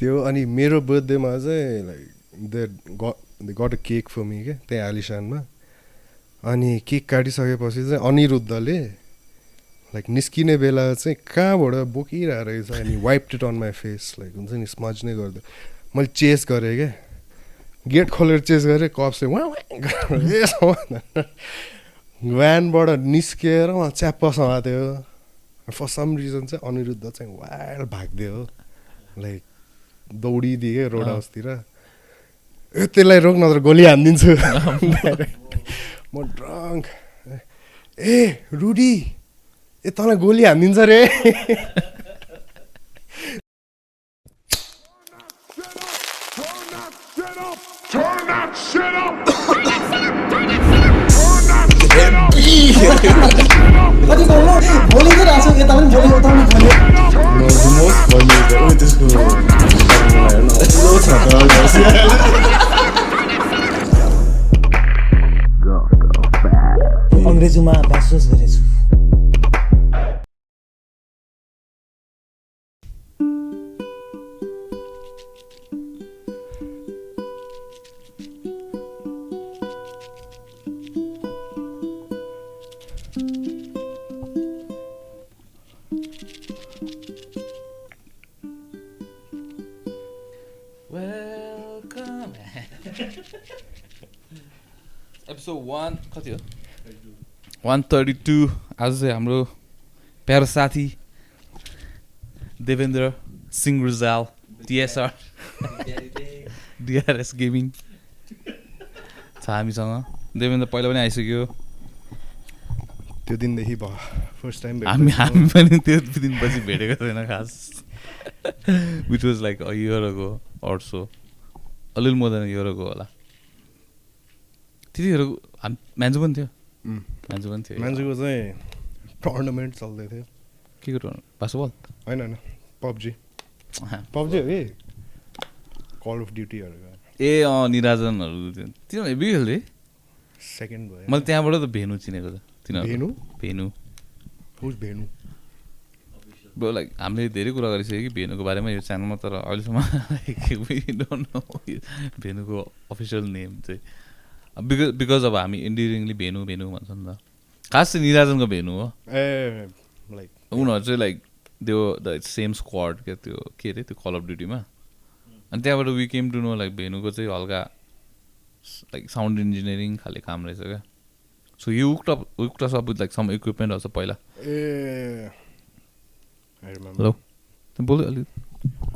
त्यो अनि मेरो बर्थडेमा चाहिँ like they they got a cake for me क्या त्यहाँ आलिसानमा अनि केक काटिसकेपछि चाहिँ अनिरुद्धले लाइक निस्किने बेला चाहिँ कहाँबाट बोकिरहेको रहेछ अनि wipe it on my face like हुन्छ नि स्मज नै गरिदियो मैले चेस गरेँ क्या गेट खोलेर चेस गरेँ कप चाहिँ उहाँ भ्यानबाट निस्किएर उहाँ च्याप्प समात्यो फर सम रिजन चाहिँ अनिरुद्ध चाहिँ वाइल्ड भागिदियो लाइक दौडिदिएँ रोड। हाउसतिर ए त्यसलाई रोक नत्र गोली हानिदिन्छु म ड्रङ्क ए रुडी ए तँलाई गोली हानिदिन्छ रे Turn that shit up! Turn that shit up! कति बोल्नु भोलि चाहिँ राख्छु यता अङ्ग्रेजीमा ब्याचलर्स गरेछु एपिसोड वान कति हो? वान थर्टी टू आज चाहिँ हाम्रो प्यारो साथी Devendra Singh Rujal TSR DRS gaming छ हामीसँग। देवेन्द्र पहिला पनि आइसक्यो। त्यो दिनदेखि भयो। फर्स्ट टाइम हामी हामी पनि त्यो दिनपछि भेटेको छैन खास। Which was like a year ago also अलिअलि मोर देन इयर अगो होला। त्यतिखेर हाम म्यान्जु पनि थियो। म्यान्जु पनि थियो। मान्छेको चाहिँ टुर्नामेन्ट चल्दै थियो। के कुरो बास्केटबल? होइन होइन। पब्जी। पब्जी हो कि? कल अफ ड्युटीहरू ए अँ निराजनहरू। तिनीहरू हेभी खेल्थे सेकेन्ड भयो। मैले त्यहाँबाट त भेनु चिनेको त। तिनीहरू। भेनु? भेनु। भेनु ब्रो लाइक हामीले धेरै कुरा गरिसक्यो कि भेनुको बारेमा यो च्यानलमा तर अहिलेसम्म know भेनुको अफिसियल नेम चाहिँ। बिकज बिकज अब हामी इन्डिरिङली भेनु भेनु भन्छ नि त। खास चाहिँ निराजनको भेनु हो। ए लाइक उनीहरू चाहिँ लाइक त्यो द सेम स्क्वाड क्या त्यो के अरे त्यो कल अफ ड्युटीमा अनि त्यहाँबाट we came to know like भेनुको चाहिँ हल्का लाइक साउन्ड इन्जिनियरिङ खाले काम रहेछ क्या। So you hooked hooked up with like some इक्विपमेन्टहरू छ पहिला। ए. हेलो बोल्यो अलिक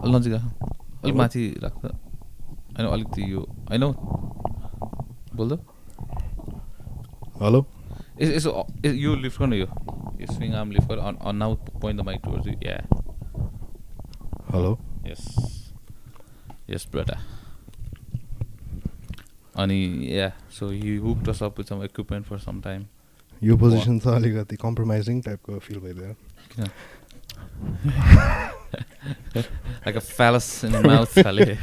अलिक नजिक आएको अलिक माथि राख्दा होइन अलिकति यो होइन? बोल्दो हेलो। यसो यो लिफ्ट गर्नु यो। स्विङ आर्म लिफ्ट गर now point the mic towards you yeah hello. Yes yes ब्रटा अनि yeah so you hooked us up with some equipment for some time यो पोजिसन छ अलिकति कम्प्रोमाइजिङ टाइपको फिल भइदियो। किन? Like a phallus in mouth खाले.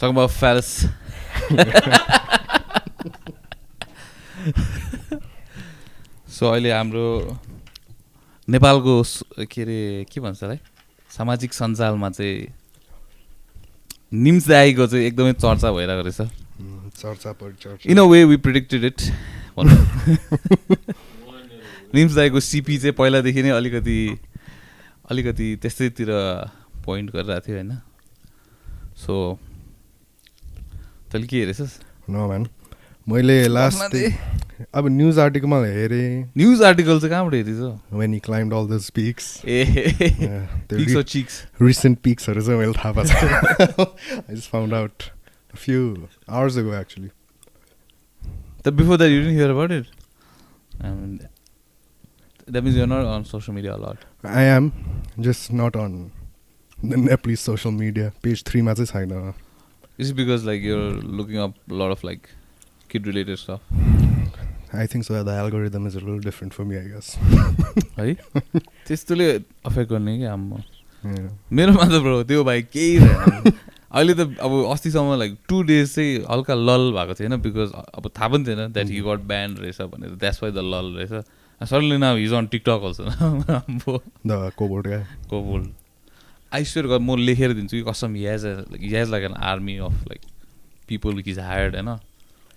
Talking about phallus. So अहिले हाम्रो नेपालको के अरे के भन्छ है? सामाजिक सञ्जालमा चाहिँ निम्स दाईको चाहिँ एकदमै चर्चा भइरहेको रहेछ। चर्चा in a way we predicted it Nims दाईको सिपी चाहिँ पहिलादेखि नै अलिकति अलिकति त्यस्तैतिर पोइन्ट गरिरहेको थियो होइन? सो तैँले के हेरेछस् नो म्यान मैले लास्ट अब न्युज आर्टिकलमा हेरेँ न्युज आर्टिकल चाहिँ कहाँबाट हेरिस वेन यी climbed all the peaks a peaks or chicks recent पिक्सहरू चाहिँ मैले थाहा पाएको छ I just found out few hours ago actually त before that you hear about it that means you're not on social media a lot I am just not on the Nepalese social media page थ्रीमा चाहिँ छैन it's because like you're looking up lot of like kid related stuff I think so the algorithm is little different for me I guess है त्यस्तोले affect गर्ने कि आम्मा मेरोमा त bro त्यो भाइ केही छैन अहिले त अब अस्तिसम्म लाइक टु डेज चाहिँ हल्का लल भएको थिएन बिकज अब थाहा पनि थिएन द्याट हि गट ब्यान्ड रहेछ भनेर। द्याट्स वाइ द लल रहेछ। Suddenly now he's on TikTok also अब द कोबोर्ड क्या कोबुल आइस्वेयर गर म लेखेर दिन्छु कि कसम has has like an army of like people is hired होइन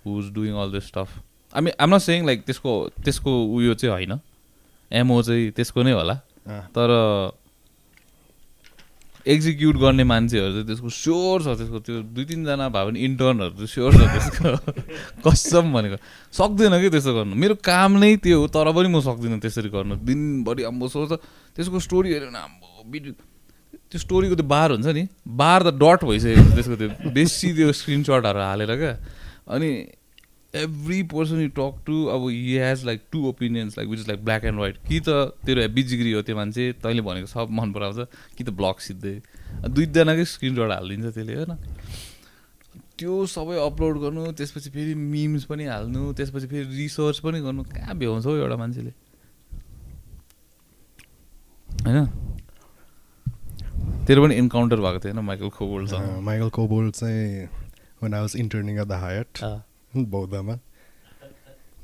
who is doing all this stuff I mean um not saying like त्यसको त्यसको उयो चाहिँ होइन। एमओ चाहिँ त्यसको नै होला। तर एक्जिक्युट गर्ने मान्छेहरू चाहिँ त्यसको स्योर छ त्यसको त्यो दुई तिनजना भए पनि इन्टर्नहरू चाहिँ स्योर छ त्यसको। कसम भनेको। सक्दैन कि त्यसो गर्नु। मेरो काम नै त्यो हो तर पनि म सक्दिनँ त्यसरी गर्नु। दिनभरि आम्बो सोच त्यसको स्टोरी हेऱ्यो भने आम्बो भिडियो त्यो स्टोरीको त्यो बार हुन्छ नि बार त डट भइसकेको हुन्छ त्यसको त्यो बेसी त्यो स्क्रिनसटहरू हालेर क्या। अनि every person you talk to अब he has like two opinions like which is like black and white कि त तेरो हेब्बी जिग्री हो त्यो मान्छे तैँले भनेको सब मन पराउँछ कि त ब्लग सिद्धै। दुईजनाकै स्क्रिनसट हालिदिन्छ त्यसले होइन? त्यो सबै अपलोड गर्नु त्यसपछि फेरि मिम्स पनि हाल्नु त्यसपछि फेरि रिसर्च पनि गर्नु कहाँ भ्याउँछ हौ एउटा मान्छेले? होइन? तेरो पनि इन्काउन्टर भएको थियो होइन माइकल खोबोल्डसँग माइकल कोबोल चाहिँ when I was interning at the Hyatt अँ। बौद्धमा।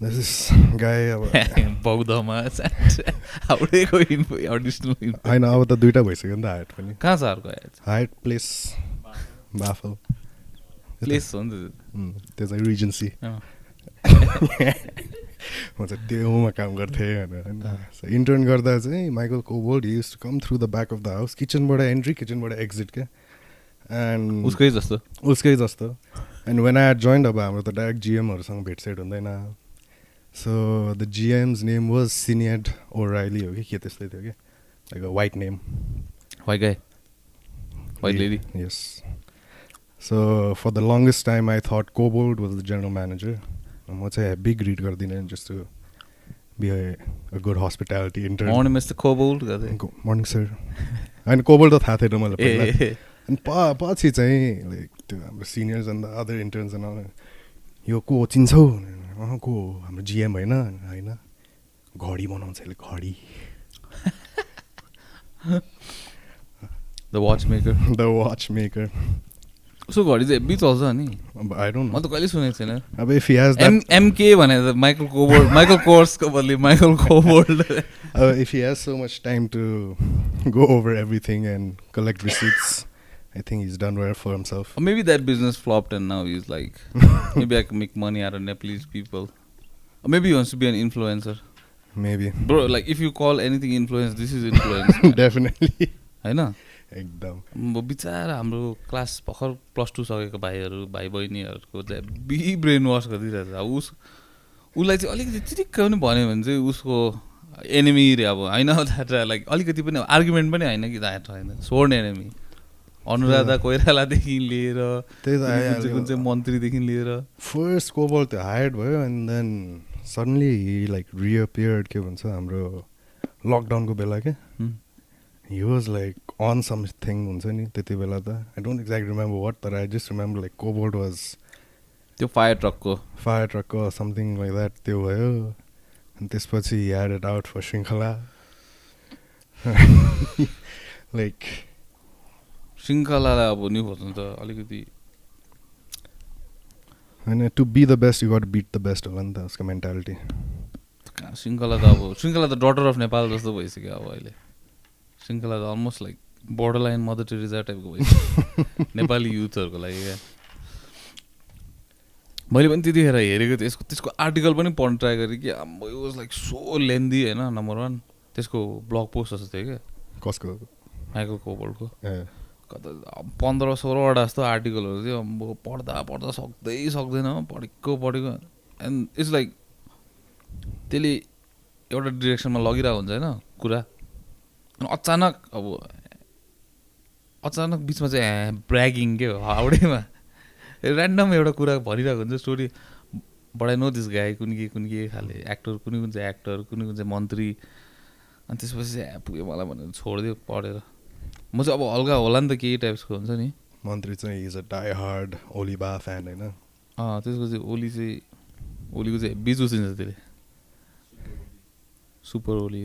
बौद्धमा होइन अब त दुइटा भइसक्यो नि त हायट पनि। कहाँ छ अर्को हायट प्लेस बाफल प्लेस हो नि त त्यो। चाहिँ रिजेन्सी। म चाहिँ त्योमा काम गर्थेँ भनेर इन्टर्न गर्दा चाहिँ Michael Kobold used to come through the back of the house किचनबाट entry किचनबाट एक्जिट क्या। एन्ड उसकै जस्तो। उसकै जस्तो। एन्ड वेन आई जोइन्ड अब हाम्रो त डाइरेक्ट जिएमहरूसँग भेटसेट हुँदैन। So the GMs name was Sinead O'Reilly हो कि के त्यस्तै थियो कि? Like a white name white guy white lady Yes. So for the longest time, I thought Kobold was the general manager. म चाहिँ हेभी ग्रिड गर्दिनँ just to be a good hospitality intern morning sir होइन Kobold त थाहा थिएन मलाई। अनि प पछि चाहिँ लाइक त्यो हाम्रो सिनियर्स एन्ड अदर इन्टर्न्स यो को चिन्छौ? अँ को हो? हाम्रो जिएम होइन होइन। घडी बनाउँछ यसले घडी। The watch maker the watch maker उसको घडी चाहिँ हेब्बी चल्छ नि म त कहिले सुनेको छैन अब इफ हेज एम एमके भने त माइकल कोबोल्ड माइकल कोर्सको बदली Michael Kobold Uh, if he has so much time to go over everything and collect receipts, I think he's done well for himself. Maybe that business flopped and now he's like, maybe I can make money out of Nepalese people. Or maybe he wants to be an influencer. Maybe. Bro, like if you call anything influence, this is influence. Definitely. होइन एकदम। बिचरा हाम्रो class भर्खर plus two सकेको भाइहरू भाइ बहिनीहरूको चाहिँ बी ब्रेन वास गरिदिइरहेछ अब उस उसलाई चाहिँ अलिकति चिटिक्क पनि भन्यो भने चाहिँ उसको एनिमी रे अब होइन? लाइक अलिकति पनि आर्गुमेन्ट पनि होइन कि होइन? सोर्न एनिमी अनुराधा कोइरालादेखि लिएर त्यही कुन चाहिँ- मन्त्रीदेखि लिएर। फर्स्ट कोबल त्यो हायर्ड भयो and then suddenly like reappeared के भन्छ हाम्रो लकडाउनको बेला क्या। He was like on something हुन्छ नि त्यति बेला त. I don't exact remember what तर I just remember like Kobold was त्यो फायर ट्रकको फायर ट्रकको समथिङ लाइक द्याट त्यो भयो. अनि त्यसपछि had it out for Shrinkhala like श्रृङ्खलालाई अब न्यु खोज्नु त अलिकति होइन to be the best you got beat the best होला नि त उसको मेन्टालिटी श्रृङ्खला त अब श्रृङ्खला त डटर अफ नेपाल जस्तो भइसक्यो अब अहिले. श्रृङ्खला त almost like border line Mother Teresa टाइपको भइसक्यो। नेपाली युथहरूको लागि क्या। मैले पनि त्यतिखेर हेरेको थिएँ यसको त्यसको आर्टिकल पनि पढ्न ट्राई गरेँ कि अब वाज लाइक सो लेन्दी होइन नम्बर वान त्यसको ब्लग पोस्ट जस्तो थियो क्या। कसको? माइकल कोबोल्डको कता पन्ध्र सोह्रवटा जस्तो आर्टिकलहरू थियो। अब पढ्दा पढ्दा सक्दै सक्दैन पढेको पढेको। एन्ड इट्स लाइक त्यसले एउटा डिरेक्सनमा लगिरहेको हुन्छ होइन कुरा। अचानक अब अचानक बिचमा चाहिँ ब्रागिङ के हो? हाउडेमा। ऱ्यान्डम एउटा कुरा भनिरहेको हुन्छ story but I know this guy कुन के कुन के खाले एक्टर कुनै कुन चाहिँ एक्टर कुनै कुन चाहिँ मन्त्री। अनि त्यसपछि चाहिँ पुग्यो मलाई भनेर छोडिदियो पढेर। म चाहिँ अब हल्का होला नि त केही टाइप्सको हुन्छ नि। मन्त्री चाहिँ इज अ डाई हार्ड ओलिबा फ्यान होइन? अँ त्यसको चाहिँ ओली चाहिँ ओलीको चाहिँ बिजु चिन्छ त्यसले। Super Oli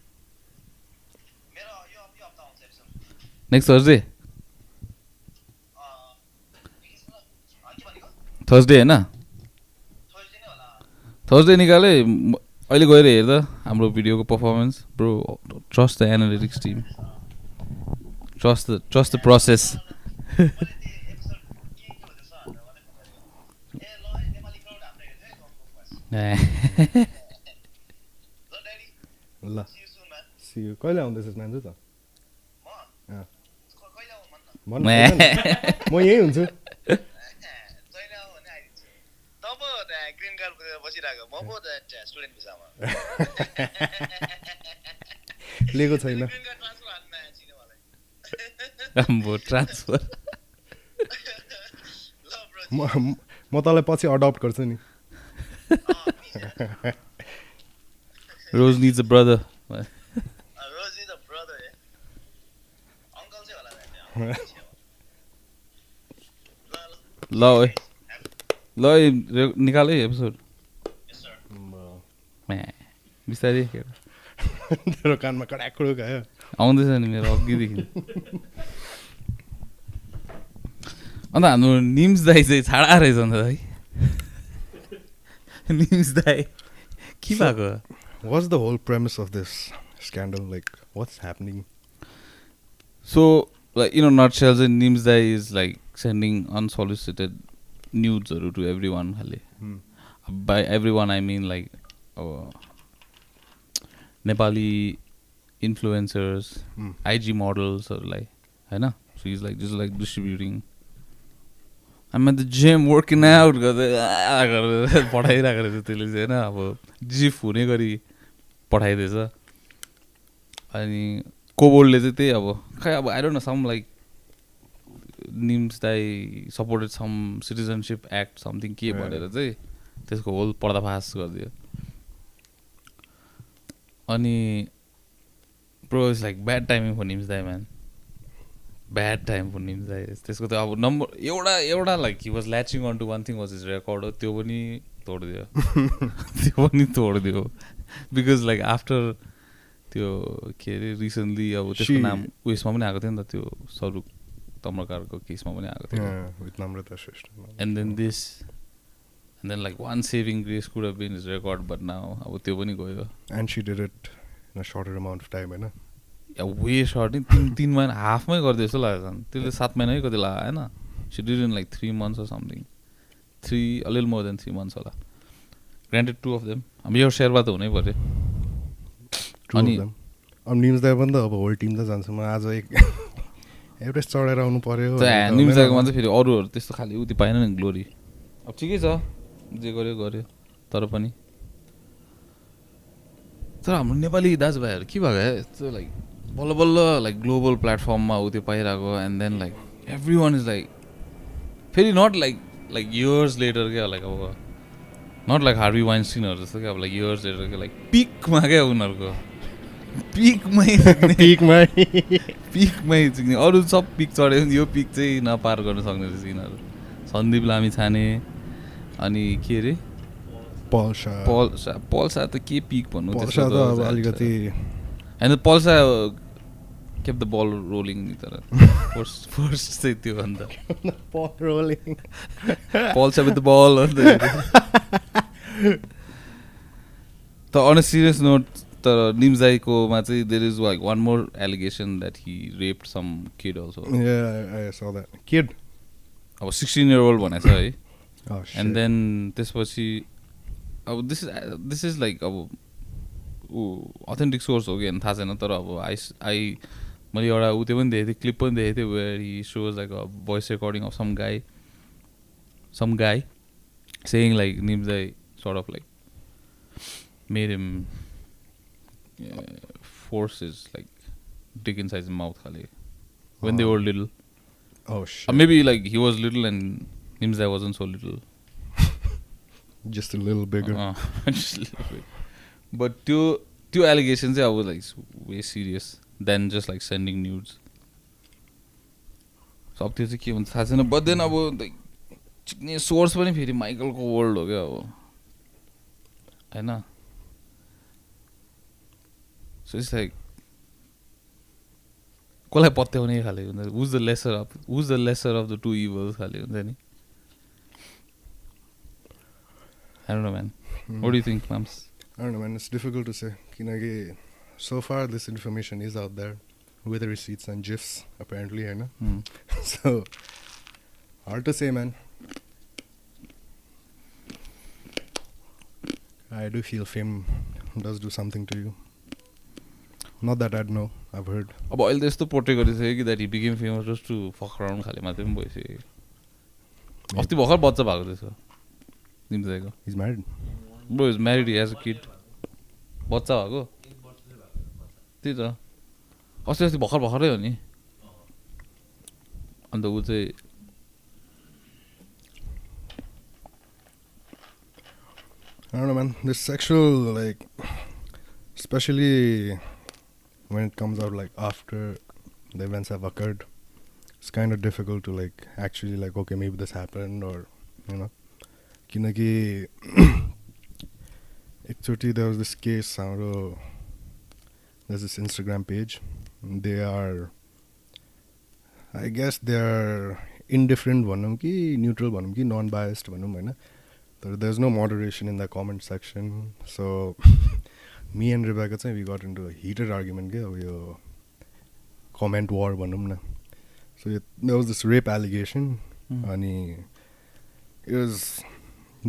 next Thursday Thursday होइन? थर्सडे निकाले अहिले गएर हेर त हाम्रो भिडियोको performance bro trust the analytics team trust the trust the process ल. कहिले आउँदैछस् मान्छु त अँ। भन् न, भन् न। म यहीँ हुन्छु जहिले आऊ भने आइदिन्छु तँ पो त्यहाँ ग्रिन कार्ड खोजेर बसिरहेको म त्यहाँ स्टुडेन्ट भिसामा लिएको छैन। ट्रान्सफर म म- म तँलाई पछि अडप्ट गर्छु नि। Rose needs a brother Rose is a brother A uncle चाहिँ होला त्यहाँ ल ल ल ओए निकाल है एपिसोड बिस्तारै तेरो कानमा कडाकुडो गयो आउँदैछ नि मेरो अघिदेखि। अन्त हाम्रो निम्स दाई चाहिँ छाडा रहेछ अन्त है निम्स दाई के भएको? What's the whole premise of this scandal like what's happening so like in nutshell चाहिँ निम्स दाई इज लाइक सेन्डिङ अनसोलिसिटेड न्युजहरू टु एभ्री वान खाले by everyone I mean like अब नेपाली इन्फ्लुएन्सर्स Hmm. आइजी मोडल्सहरूलाई होइन so is like just like distributing um त जेम working out गर्दै गरेर पठाइरहेको रहेछ त्यसले चाहिँ होइन अब जिफ हुने गरी पठाइदिएछ अनि कोबोर्डले चाहिँ त्यही अब खै अब I don't know some like Nims दाई supported some citizenship act something के. भनेर चाहिँ त्यसको होल पर्दाफास गरिदियो। अनि pro is like bad timing for Nims दाई man bad time for Nims दाई त्यसको त अब नम्बर एउटा एउटा like he was latching on to one thing was his record हो त्यो पनि तोडिदियो। त्यो पनि तोडिदियो। बिकज लाइक आफ्टर त्यो के अरे रिसेन्टली अब त्यसको नाम उयसमा पनि आएको थियो नि त त्यो स्वरूप तम्रकारको केसमा पनि आएको थियो। And then this and then like one saving grace could have been his record but now अब त्यो पनि गयो। And she did it in a shorter amount of time होइन? वे सर्ट नि तिन तिन महिना हाफमै गरिदियो जस्तो लाग्यो झन् त्यसले सात महिना कति लाग्यो होइन? She did in like three months or something three अलिअलि मोर देन थ्री मन्थ्स होला। ग्रान्टेड टु अफ देम अब यो सेर्पा त हुनै पऱ्यो। अनि- अब पनि त अब होल टिम त जान्छ म आज एक एभरेस्ट चढेर आउनु त निम्जाको। मात्रै फेरि अरूहरू त्यस्तो खालि उति पाएन नि ग्लोरी अब ठिकै छ जे गर्यो गर्यो। तर पनि तर हाम्रो नेपाली दाजुभाइहरू के भएको यस्तो लाइक बल्ल बल्ल लाइक ग्लोबल प्लेटफर्ममा ऊ त्यो पाइरहेको and then like everyone is like फेरि not like like years later क्या लाइक अब नट लाइक हार्बी वाइन सिनहरू जस्तो क्या अब लाइक इयर्स लेटर क्या लाइक पिकमा क्या उनीहरूको। पिकमै पिकमै। पिकमै चिक्ने अरू सब पिक चढ्यो यो पिक चाहिँ नपार गर्न सक्ने रहेछ यिनीहरू सन्दीप लामी छाने अनि के अरे? पल्सा। पल्सा। पल्सा त के पिक भन्नु पल्सा त अब अलिकति होइन पल्सा केप द बल रोलिङ नि तर। फर्स्ट फर्स्ट चाहिँ त्यो अन्त रोलिङ पल्सा विथ द बल हो नि त। त अन सिरियस नोट तर निम्जाइकोमा चाहिँ there is like one more allegation that he raped some kid also kid? अब सिक्सटिन इयर ओल्ड भनेको छ है। Oh एन्ड देन त्यसपछि अब this is this is like अब ऊ अथेन्टिक सोर्स हो कि होइन थाहा छैन तर अब आई आई मैले एउटा ऊ त्यो पनि देखेको थिएँ क्लिप पनि देखेको थिएँ where he shows like a voice recording of some guy some guy saying like Nims दाई sort of like made him Force is like dick in size mouth खाले when they were little oh shit maybe like he was little and NIMS दाई was in so little just a little bigger अँ, just a little bit. But त्यो त्यो allegation चाहिँ अब like way serious then just like sending news अब त्यो चाहिँ के हुन्छ थाहा छैन बट देन अब लाइक चिक्ने सोर्स पनि फेरि माइकलको वर्ल्ड हो क्या अब होइन सो इट्स लाइक कसलाई पत्याउने खाले हुन्छ who's the lesser of who's the lesser of the two evils खाले हुन्छ नि no man what do you think mams I don't know, man. It's difficult to say. Kinagi, so far, this information is out there with receipts and GIFs, apparently, you know. Hmm. so, hard to say, man. I do feel fame does do something to you. Not that I'd know. I've heard. अब अहिले त यस्तो portray गरिसक्यो कि that he became famous just to fuck round खाले मात्रै पनि भइसक्यो अस्ति भर्खर बच्चा भएको त्यसको निम्तिको He's married. Bro is married as a kid बच्चा भएको त्यही त अस्ति अस्ति भर्खर भर्खरै हो नि अन्त ऊ चाहिँ I don't know, man. This sexual, like, especially when it comes out like after the events have occurred, it's kind of difficult to like actually like okay maybe this happened or you know, किनकि एकचोटि there was this case हाम्रो there's this Instagram page. They are, I guess they are indifferent भनौँ कि neutral भनौँ कि non biased भनौँ होइन तर there's no moderation in the comment section. So me and Rebecca चाहिँ we got into a heated argument क्या अब यो comment war भनौँ न so it, there was this rape allegation Hmm. अनि it was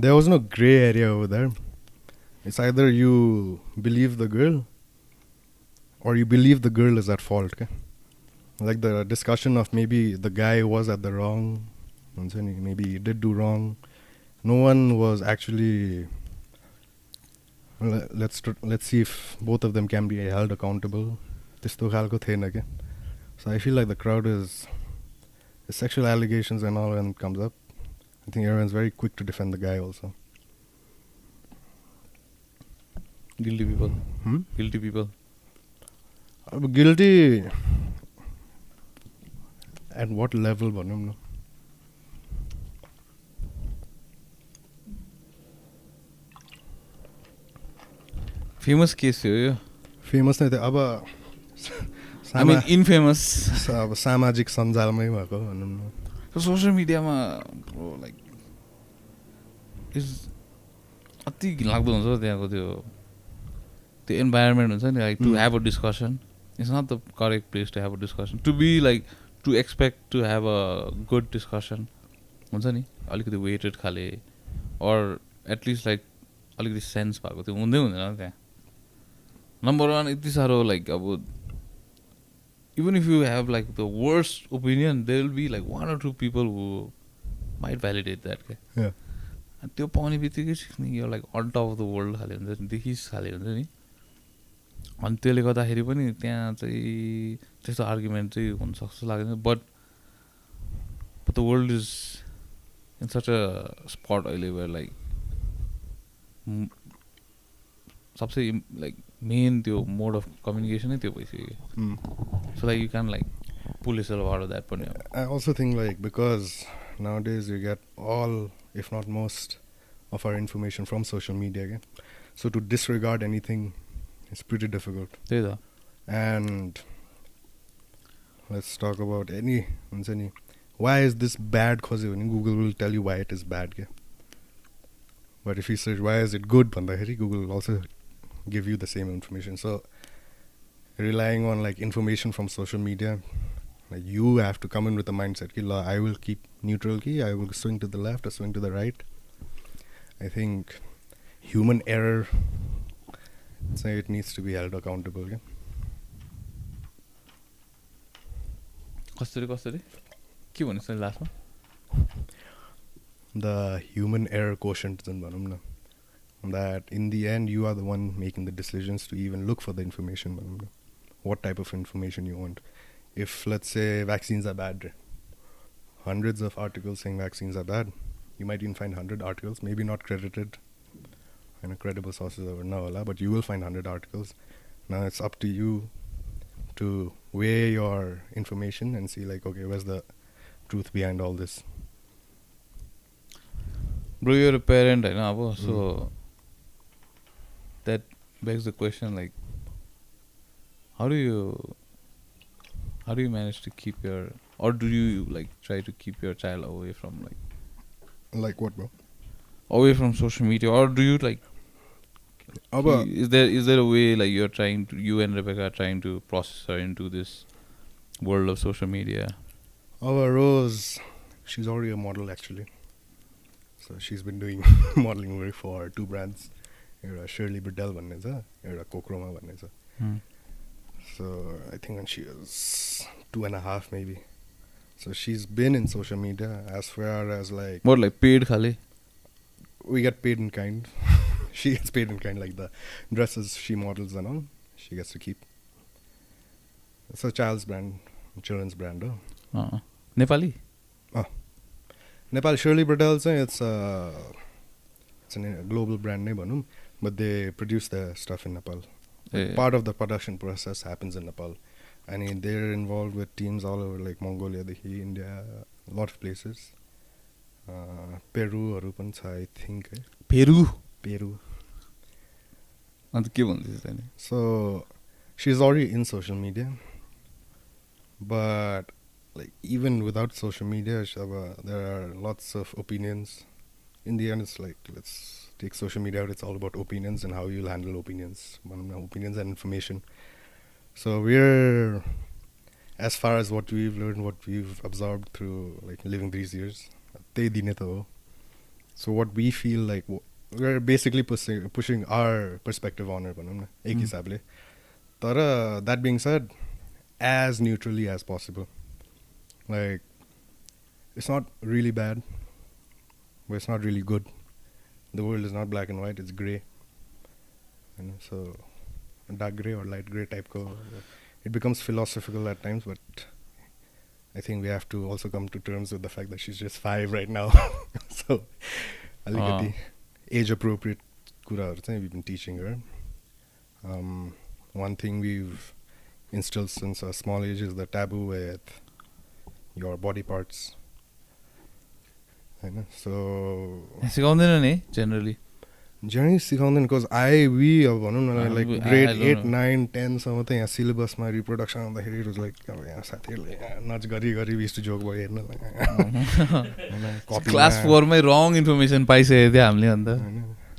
there was no gray area over there it's either you believe the girl or you believe the girl is at fault okay? like the discussion of maybe the guy was at the wrong हुन्छ नि, maybe he did do wrong no one was actually let's let's see if both of them can be held accountable त्यस्तो खालको थिएन कि so I feel like the crowd is sexual allegations and all and comes up I think very quick to defend the guy also guilty people guilty people अब guilty at what level भनौँ न famous case थियो यो famous नै थियो अब सामा- infamous अब सामाजिक सञ्जालमै भएको भनौँ न। सोसियल मिडियामा लाइक इज अति घिनलाग्दो हुन्छ त्यहाँको त्यो त्यो इन्भाइरोमेन्ट हुन्छ नि like to. Have a discussion it's not the correct place to have a discussion to be like to expect to have a good discussion हुन्छ नि अलिकति वेटेड खाले अर एटलिस्ट लाइक अलिकति सेन्स भएको त्यो हुँदै हुँदैन त्यहाँ। नम्बर वान यति साह्रो लाइक अब you have like the worst opinion, there will be like one or two people who might validate that. Okay? Yeah. अनि त्यो पाउने बित्तिकै नि यो like on top of the world खाले हुन्छ नि देखिस खाले हुन्छ नि अनि त्यसले गर्दाखेरि पनि त्यहाँ चाहिँ त्यस्तो आर्ग्युमेन्ट चाहिँ हुनसक्छ जस्तो लाग्दैन but but the world is in such a spot अहिले वेयर लाइक सबसे लाइक मेन त्यो मोड अफ कम्युनिकेसनै त्यो भइसक्यो Mm. You can like pull yourself out of that point. Yeah. I also think like because nowadays you get all, if not most, of our information from social media again. So to disregard anything is pretty difficult. त्यही त And let's talk about any हुन्छ नि why is this bad खोज्यो भने Google will tell you why it is bad क्या But if you search why is it good भन्दाखेरि will also give you the same information. So relying on like information from social media, like you have to come in with a mindset ki, "La, I will keep neutral key, I will swing to the left or swing to the right. I think human error say it needs to be held accountable. Yeah? कसरी कसरी के भन्नुहोस् न लास्टमा the human error quotient जुन भनौँ न that in the end you are the one making the decisions to even look for the information what type of information you want. If let's say vaccines are bad hundreds of articles saying vaccines are bad you might even find 100 articles maybe not credited. And credible sources or no but you will find 100 articles. Now it's up to you to weigh your information and see like okay where's the truth behind all this? Bro you're a parent i know so mm that begs the question like how do you how do you manage to keep your or do you like try to keep your child away from like like what bro? away from social media? Or do you like about is there is there a way like you're trying to you and rebecca are trying to process her into this world of social media? Our rose? She's already a model actually. So she's been doing modeling work for two brands. एउटा Shirley Burdell भन्ने छ एउटा कोक्रोमा भन्ने छ Hmm. So I think when she was two and a half maybe. So she's been in social media as far as like more like paid khale we get paid in kind. she gets paid in kind like the dresses she models and all. She gets to keep. It's a child's brand, children's brand. Oh. uh, Nepali Nepal Shirley Burdell चाहिँ it's a it's a global brand नै भनौँ but they produce the stuff in Nepal. Like, A, Part of the production process happens in Nepal. And they're involved with teams all over like Mongolia, India, a lot of places. Uh, पेरुहरू पनि छ I think है पेरु पेरु अन्त के भन्दैछ त्यहाँनिर So she's already in social media, but like even without social media, Shaba, there are lots of opinions. In the end, it's like let's take social media out, it's all about opinions and how you'll handle opinions, opinions and information. So we're as far as what we've learned, what we've absorbed through like living these years. So what we feel like we're basically pushing pushing our perspective on it, ek hmm. hisabre. Tara, uh, that being said, as neutrally as possible. Like, it's not really bad, but it's not really good the world is not black and white it's gray you know so dark gray or light gray type को it becomes philosophical at times but I think we have to also come to terms with the fact that she's just five right now so अलिकति age appropriate कुराहरू चाहिँ we've been teaching her um, one thing we've instilled since a small age is the taboo with your body parts होइन? So सिकाउँदैन नि generally generally सिकाउँदैन because I we अब भनौँ न लाइक ग्रेड एट. नाइन टेनसम्म त यहाँ सिलेबसमा रिप्रोडक्सन आउँदाखेरि लाइक अब यहाँ साथीहरूले नच गरी गरी टु जोक भयो हेर्न क्लास फोरमै रङ इन्फर्मेसन पाइसकेको थियो हामीले अन्त।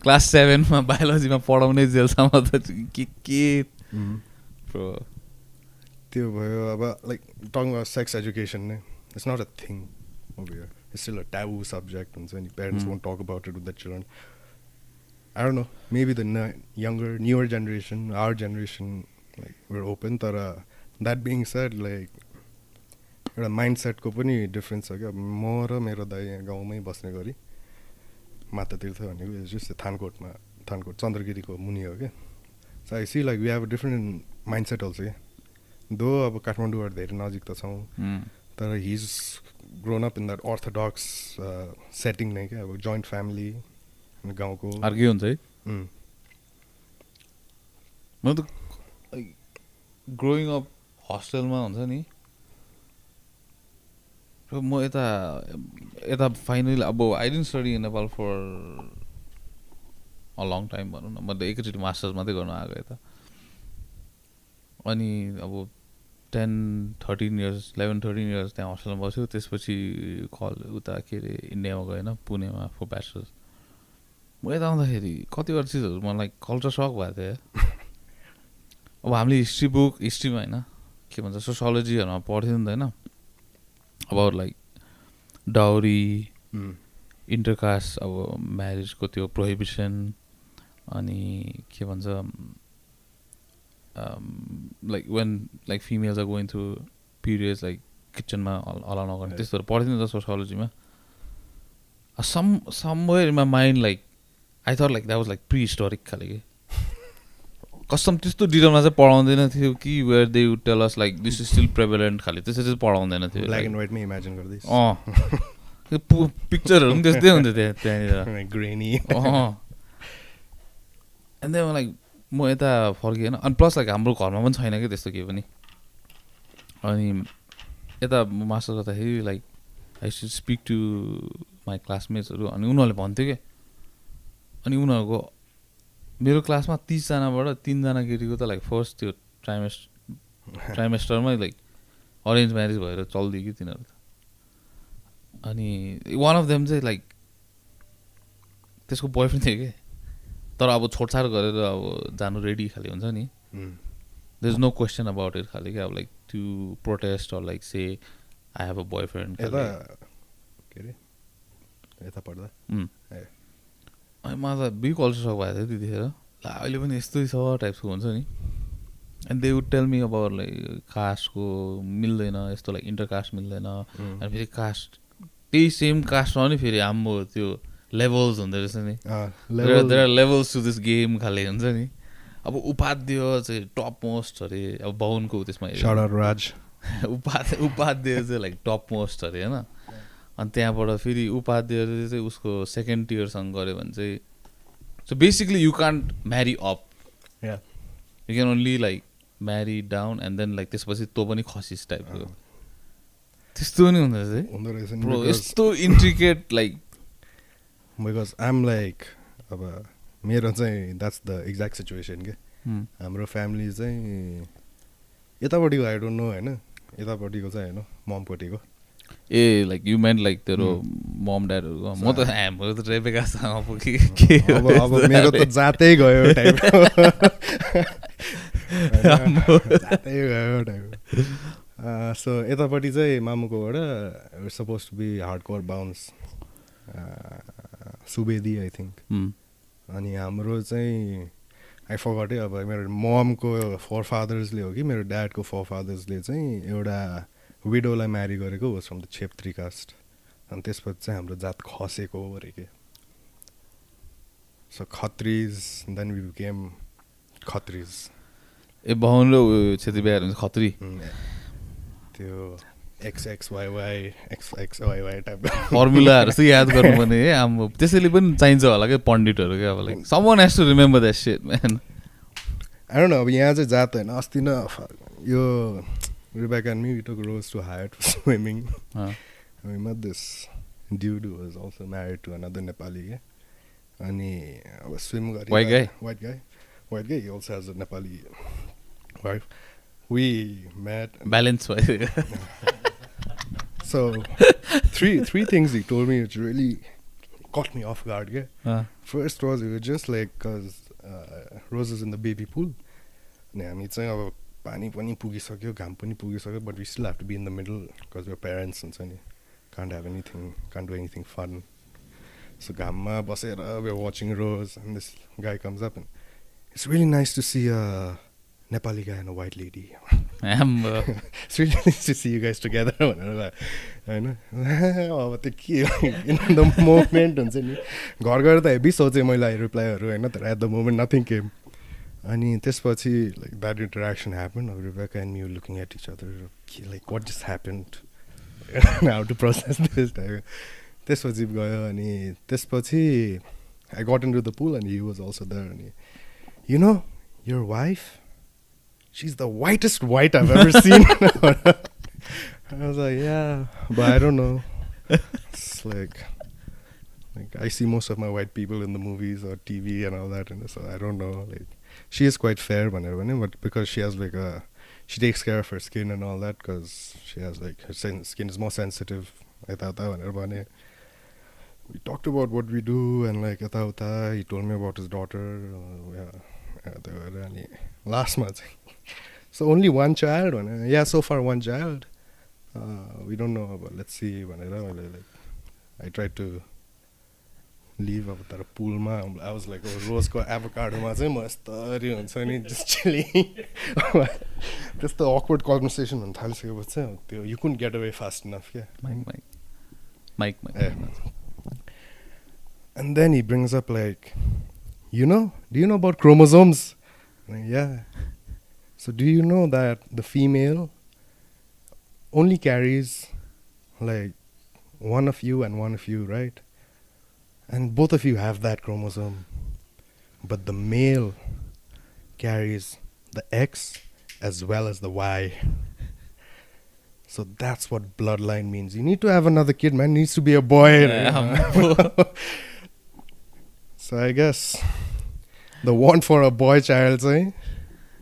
क्लास सेभेनमा बायोलोजीमा पढाउने जेलसम्म त के के. Bro, त्यो भयो अब लाइक टङ सेक्स एजुकेसन नै। It's not a thing still a taboo subject हुन्छ नि parents Mm. Won't talk about it with the children I don't know maybe the younger newer generation our generation like we're open तर that being said like एउटा mind सेटको पनि difference छ क्या? म र मेरो दाइ गाउँमै बस्ने गरी माता तीर्थ भनेको जस्ट थानकोटमा थानकोट चन्द्रगिरीको मुनि हो क्या? So I see like we have a different mind set also क्या दो अब काठमाडौँबाट धेरै नजिक त छौँ। उम्. तर his grown up in that orthodox setting नै क्या अब जोइन्ट फ्यामिली गाउँको। अर्कै हुन्छ है। म त ग्रोइङ अप हस्टेलमा हुन्छ नि। र म यता यता फाइनली अब I didn't study in Nepal for a long time भनौँ न। म त एकैचोटि मास्टर्स मात्रै गर्न आएको यता। अनि अब ten thirteen years eleven thirteen years त्यहाँ हस्टेलमा बस्यो। त्यसपछि कल उता के अरे इन्डियामा गएन पुणेमा फर ब्याचलर्स म यता आउँदाखेरि कतिवटा चिजहरू मलाई कल्चर सक भएको थियो। अब हामीले हिस्ट्री बुक हिस्ट्रीमा होइन के भन्छ सोसियोलोजीहरूमा पढ्थ्यो नि त होइन। अब लाइक डाउरी इन्टरकास्ट अब म्यारिजको त्यो प्रोहिबिसन अनि के भन्छ like when like females are going through periods like किचनमा अलाउ नगर्ने त्यस्तोहरू पढ्थ्यो नि त सोसियोलोजीमा some somewhere in my mind like I thought like that was like prehistoric खाले कि कस्टम त्यस्तो डिटेलमा चाहिँ पढाउँदैन थियो कि where they would tell us like this is still prevalent खाले त्यसरी चाहिँ पढाउँदैन थियो ब्ल्याक एन्ड व्हाइटमै इमेजिन गर्दैछ अँ पिक्चरहरू पनि त्यस्तै हुन्थ्यो त्यहाँ त्यहाँनिर ग्रेनी अँ अन्त लाइक म यता फर्केँ होइन अनि प्लस लाइक हाम्रो घरमा पनि छैन कि त्यस्तो केही पनि। अनि यता मास्टर गर्दाखेरि like I should speak to my क्लासमेट्सहरू अनि उनीहरूले भन्थ्यो क्या अनि उनीहरूको मेरो क्लासमा तिसजनाबाट तिनजना केटीको त लाइक फर्स्ट त्यो ट्राइमेस ट्राइमेस्टरमै लाइक अरेन्ज म्यारेज भएर चल्दियो कि तिनीहरू त। अनि वान अफ देम चाहिँ लाइक त्यसको बोयफ्रेन्ड थियो कि? तर अब छोडछाड गरेर अब जानु रेडी खाले हुन्छ नि. There is no question about it खाले क्या अब like to protest or like say I have a boyfriend यता के अरे? यता पढ्दा ए। अनि मलाई त बिग अल्सर सक भएको थियो त्यतिखेर। ला अहिले पनि यस्तै छ टाइप्सको हुन्छ नि। And they would tell me about like कास्टको मिल्दैन यस्तो लाइक इन्टर कास्ट मिल्दैन अनि फेरि कास्ट त्यही सेम कास्टमा पनि फेरि हाम्रो त्यो लेभल्स हुँदो रहेछ नि। There are levels to this game खाले हुन्छ नि। अब उपाध्य चाहिँ टप मोस्ट अरे अब बाहुनको त्यसमा Raj. उपाध्य उपाध्याय चाहिँ लाइक टप मोस्ट अरे होइन? अनि त्यहाँबाट फेरि उपाध्यायले चाहिँ उसको सेकेन्ड टियरसँग गऱ्यो भने चाहिँ so basically you can't marry up. You can only like marry down and then like त्यसपछि तँ पनि खसिस टाइपको त्यस्तो पनि हुँदो रहेछ नि यस्तो intricate like because I'm like अब मेरो चाहिँ द्याट्स द एक्ज्याक्ट सिचुएसन के। हाम्रो फ्यामिली चाहिँ यतापट्टिको आई डोन्ट नो होइन? यतापट्टिको चाहिँ होइन ममपट्टिको ए लाइक यु मेन्ट लाइक तेरो मम ड्याडहरूको म त हाम्रो त रेबेकासँग पो के के हो अब अब त्यस्तो मेरो। त जातै गयो जातै सो यतापट्टि चाहिँ मामुकोबाट suppose to be hard core बााउन्स सुवेदी आई थिङ्क उम्, अनि हाम्रो चाहिँ आई फगटै अब मेरो ममको फोर फादर्सले हो कि मेरो ड्याडको फोर फादर्सले चाहिँ एउटा विडोलाई म्यारी गरेको was from the Chhetri caste अनि त्यसपछि चाहिँ हाम्रो जात खसेको हो अरे के। So Khatris then we became Khatris. ए बाहुन र छेत्री बिहार हुन्छ खत्री। त्यो फर्मुलाहरू चाहिँ याद गर्नुपर्ने है अब त्यसैले पनि चाहिन्छ होला क्या पण्डितहरू क्या अब like someone has to remember that set man don't know, अब यहाँ चाहिँ जात होइन अस्ति न यो Rebecca and me took Rose to hire to swimming who was also married to another Nepali guy. अनि अब स्विम गरि White guy? White guy white guy also has a Nepali wife we met balance भयो so three three things he told me which really caught me off guard yeah First was it was just like because uh, Rose is in the baby pool. अनि हामी चाहिँ अब पानी पनि पुगिसक्यो घाम पनि पुगिसक्यो but we still have to be in the middle because यो प्यारेन्ट्स हुन्छ नि can't have anything can't do anything fun so घाममा बसेर we watching Rose and this guy comes up it's really nice to see a Nepali guy and a white lady to see you guys together. भनेर होइन अब त्यो के the moment हुन्छ नि घर गएर त हेभी सोचेँ मैले रिप्लाईहरू होइन? तर at the moment nothing came अनि त्यसपछि like that interaction happen Rebecca and you looking at each other like what just happened how to process this type त्यसपछि गयो अनि त्यसपछि I got into the pool and he was also there अनि you know your wife, she's the whitest white I've ever seen. I was like, yeah, but I don't know. It's like, like I see most of my white people in the movies or TV and all that, and so I don't know. Like, she is quite fair, but because she has like a, she takes care of her skin and all that, because she has like her skin is more sensitive. I thought that Manirvani. We talked about what we do and like uh, he told me about his daughter. Uh, yeah, last month. गरेर अनि लास्टमा चाहिँ so only one child भनेर या so far one child we don't know अब let's see भनेर मैले like I try to live अब तर पुलमा आई वाज लाइक रोजको एभोकाडोमा चाहिँ म यस्तरी हुन्छ नि जस्ट त्यस्तो अक्वर्ड कन्भर्सेसन हुन थालिसकेपछि चाहिँ अब त्यो यु कुन गेट अवे फास्ट इनफ क्या Mike Mike Mike Yeah. Mike And then he brings up like, you know, do you know So do you know that the female only carries like one of you and one of you, right? And both of you have that chromosome. But the male carries the X as well as the Y. So that's what bloodline means. You need to have another kid, man. Needs to be a boy. Yeah. so I guess the want for a boy child चाहिँ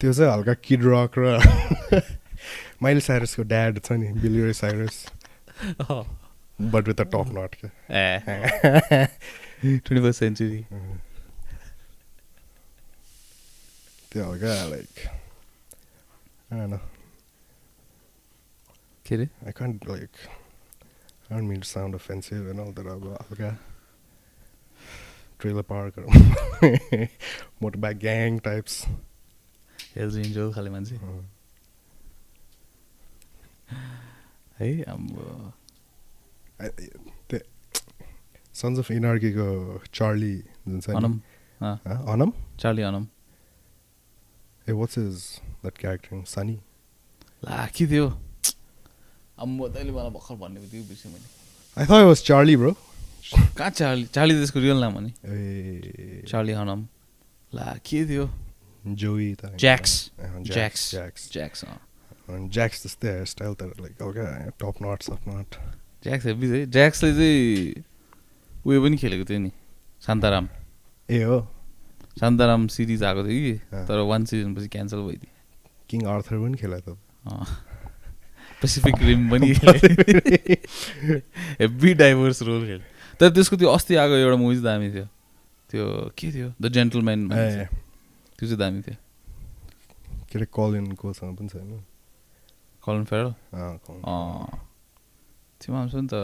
त्यो चाहिँ हल्का Kid Rock र Miley साइरसको dad छ नि Billy Ray Cyrus. But with the top knot क्या? ए। ट्वेन्टी फर्स्ट सेन्चुरी त्यो हल्का लाइक न के अरे I can't like I don't mean to sound offensive and all that अब हल्का ट्रेलर पार्कहरू motorbike gang types Hells Angel खाले मान्छे है अब सन्स अफ इनर्कीको चार्ली जुन छ अनम? अनम चार्ली अनम ए वाट्स इज द्याट क्यारेक्टर सनी ला के थियो म तैँले मलाई भर्खर भन्ने बित्तिकै बिर्सेँ मैले I thought was Charlie bro कहाँ चार्ली चार्ली त्यसको रियल नाम हो नि ए चार्ली हनम ला के थियो जोई त ज्याक्स ज्याक्स ज्याक्स ज्याक्स ज्याक्स त्यस्तै हेयर स्टाइल तर लाइक हल्का top knot shop knot Jax heavy है ज्याक्सले चाहिँ उयो पनि खेलेको थियो नि शान्ताराम ए हो शान्ताराम सिरिज आएको थियो कि। तर वान सिजनपछि क्यान्सल भइदियो किङ आर्थर पनि खेला त पेसिफिक रिम पनि हेभी डाइभर्स रोल खेल्यो तर त्यसको त्यो अस्ति आएको एउटा मुभी दामी थियो त्यो के थियो द जेन्टलम्यान त्यो चाहिँ दामी थियो के अरे कलिन कोसँग पनि छैन कलन फेरल त्यो मान्छे नि त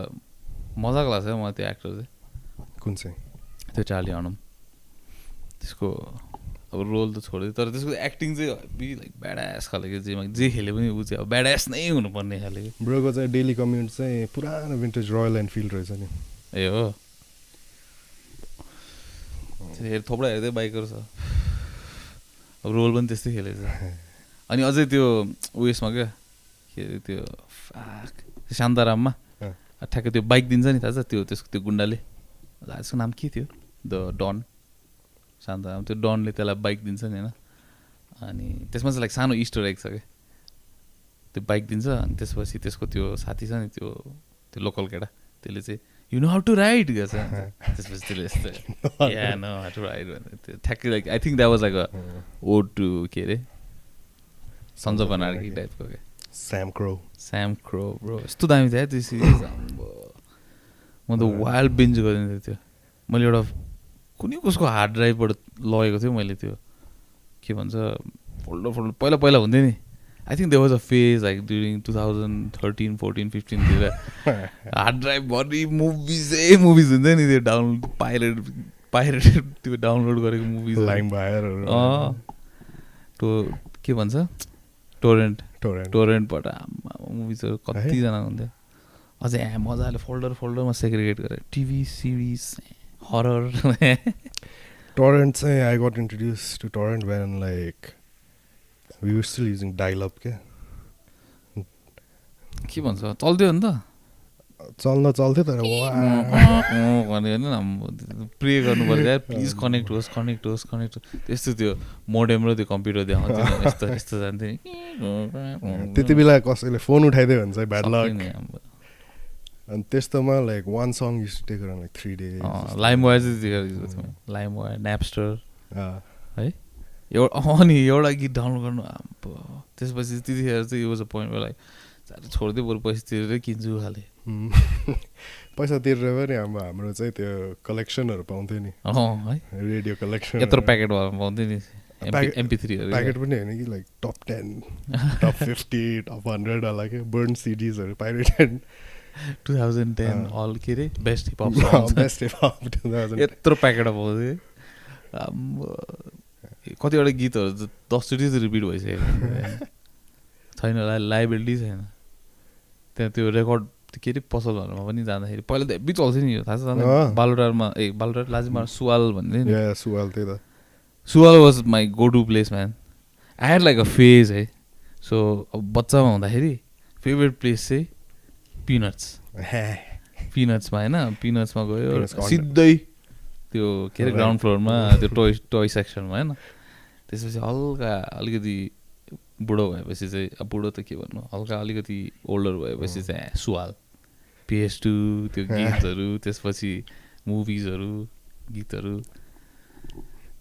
मजाको लाग्छ है मलाई त्यो एक्टर चाहिँ कुन चाहिँ त्यो चार्ली हनम त्यसको अब रोल त छोड्यो तर त्यसको एक्टिङ चाहिँ बी लाइक ब्याडास खाले जेमा जे खेले पनि ऊ चाहिँ अब ब्याडास नै हुनुपर्ने खाले ब्रोको चाहिँ डेली कम्युनिट चाहिँ पुरानो भिन्टेज रोयल एनफिल्ड रहेछ नि ए हो थोप्रा हेर्दै बाइकहरू छ अब रोल पनि त्यस्तै खेलेछ। अनि अझै त्यो उयसमा क्या के अरे त्यो शान्ताराममा। ठ्याक्कै त्यो बाइक दिन्छ नि थाहा छ? त्यो त्यसको त्यो गुन्डाले। त्यसको नाम के थियो? The done. शान्ताराम त्यो डनले त्यसलाई बाइक दिन्छ नि होइन? अनि त्यसमा चाहिँ लाइक सानो इस्टर एग छ क्या। त्यो बाइक दिन्छ अनि त्यसपछि त्यसको त्यो साथी छ नि त्यो त्यो लोकल केटा त्यसले चाहिँ you know how to ride गर्छ त्यसपछि त्यसले यस्तो या नो हाउ टु राइड भन्ने त्यो ठ्याक्कै like I think that was like a ode to के अरे सन्ज अफ अनार्की टाइपको क्या स्याम क्रो स्याम क्रो ब्रो यस्तो दामी थियो है त्यो सिरिज म त वाइल्ड बिन्ज गरिदिन्थेँ त्यो मैले एउटा कुनै कसको हार्ड ड्राइभबाट लगेको थियो मैले त्यो। के भन्छ फोल्डर फोल्डर पहिला पहिला हुन्थ्यो नि। I think they was a phase like during two thousand thirteen fourteen फिफ्टिनतिर hard ड्राइभभरि मुभिजै मुभिज हुन्थ्यो नि त्यो डाउनलोड पाइरेट पाइरेट त्यो डाउनलोड गरेको मुभिज लाइम भायर अँ टो के भन्छ टोरेन्ट टोरेन्ट टोरेन्टबाट मुभिजहरू कतिजना हुन्थ्यो अझै यहाँ मजाले फोल्डर फोल्डरमा सेग्रिगेट गरेर टिभी सिरिज हरर टोरेन्ट चाहिँ I got introduce to torrent when like we were still using dial up क्या के भन्छ चल्थ्यो नि त। चल्न चल्थ्यो तर होइन प्रे गर्नु पर्छ यार प्लिज कनेक्ट होस् कनेक्ट होस् कनेक्ट होस्। त्यस्तो त्यो मोडेम र त्यो कम्प्युटर देखाउँथ्यो यस्तो यस्तो जान्थ्यो। नि त्यति बेला कसैले फोन उठाइदियो भने चाहिँ ब्याड लक नि हाम्रो। अनि त्यस्तोमा like one song use take like three days अँ, लाइम वायर चाहिँ लाइम वायर न्यापस्टर Ah, एउटा अँ नि एउटा गीत डाउनलोड गर्नु आम्बो। त्यसपछि त्यतिखेर चाहिँ यो पोइन्ट लाइक साह्रै छोडिदियो बरु पैसा तिरेरै किन्छु खाले। पैसा तिरेर पनि हाम्रो हाम्रो चाहिँ त्यो कलेक्सनहरू पाउँथ्यो नि। है? रेडियो कलेक्सन यत्रो प्याकेट भएर पाउँथ्यो नि। एमपी थ्रीहरू प्याकेट पनि होइन कि like top ten top fifty top hundred होला क्या burn सिडिजहरू pirated two thousand ten. All के अरे best hip hop best two thousand यत्रो प्याकेट पाउँथ्यो। कतिवटा गीतहरू त दसचोटि रिपिट भइसकेको छैन लाइबिलिटी छैन। त्यहाँ त्यो रेकर्ड के अरे पसलहरूमा पनि जाँदाखेरि पहिला त हेब्बी चल्थ्यो नि यो थाहा छ बालोटारमा ए बालोटार लाजिमार सुवाल नि। या सुवाल त्यही त। Suwal was my go to place man I had like a phase है सो अब बच्चामा हुँदाखेरि फेभरेट प्लेस चाहिँ पिनट्स पिनट्समा होइन? पिनट्समा गयो। सिधै त्यो के अरे. ग्राउन्ड फ्लोरमा त्यो टोय टोय सेक्सनमा होइन? त्यसपछि हल्का अलिकति बुढो भएपछि चाहिँ अब बुढो त के भन्नु हल्का अलिकति ओल्डर भएपछि चाहिँ ए, सुवाल। पिएस टू त्यो गीतहरू त्यसपछि मुभिजहरू गीतहरू।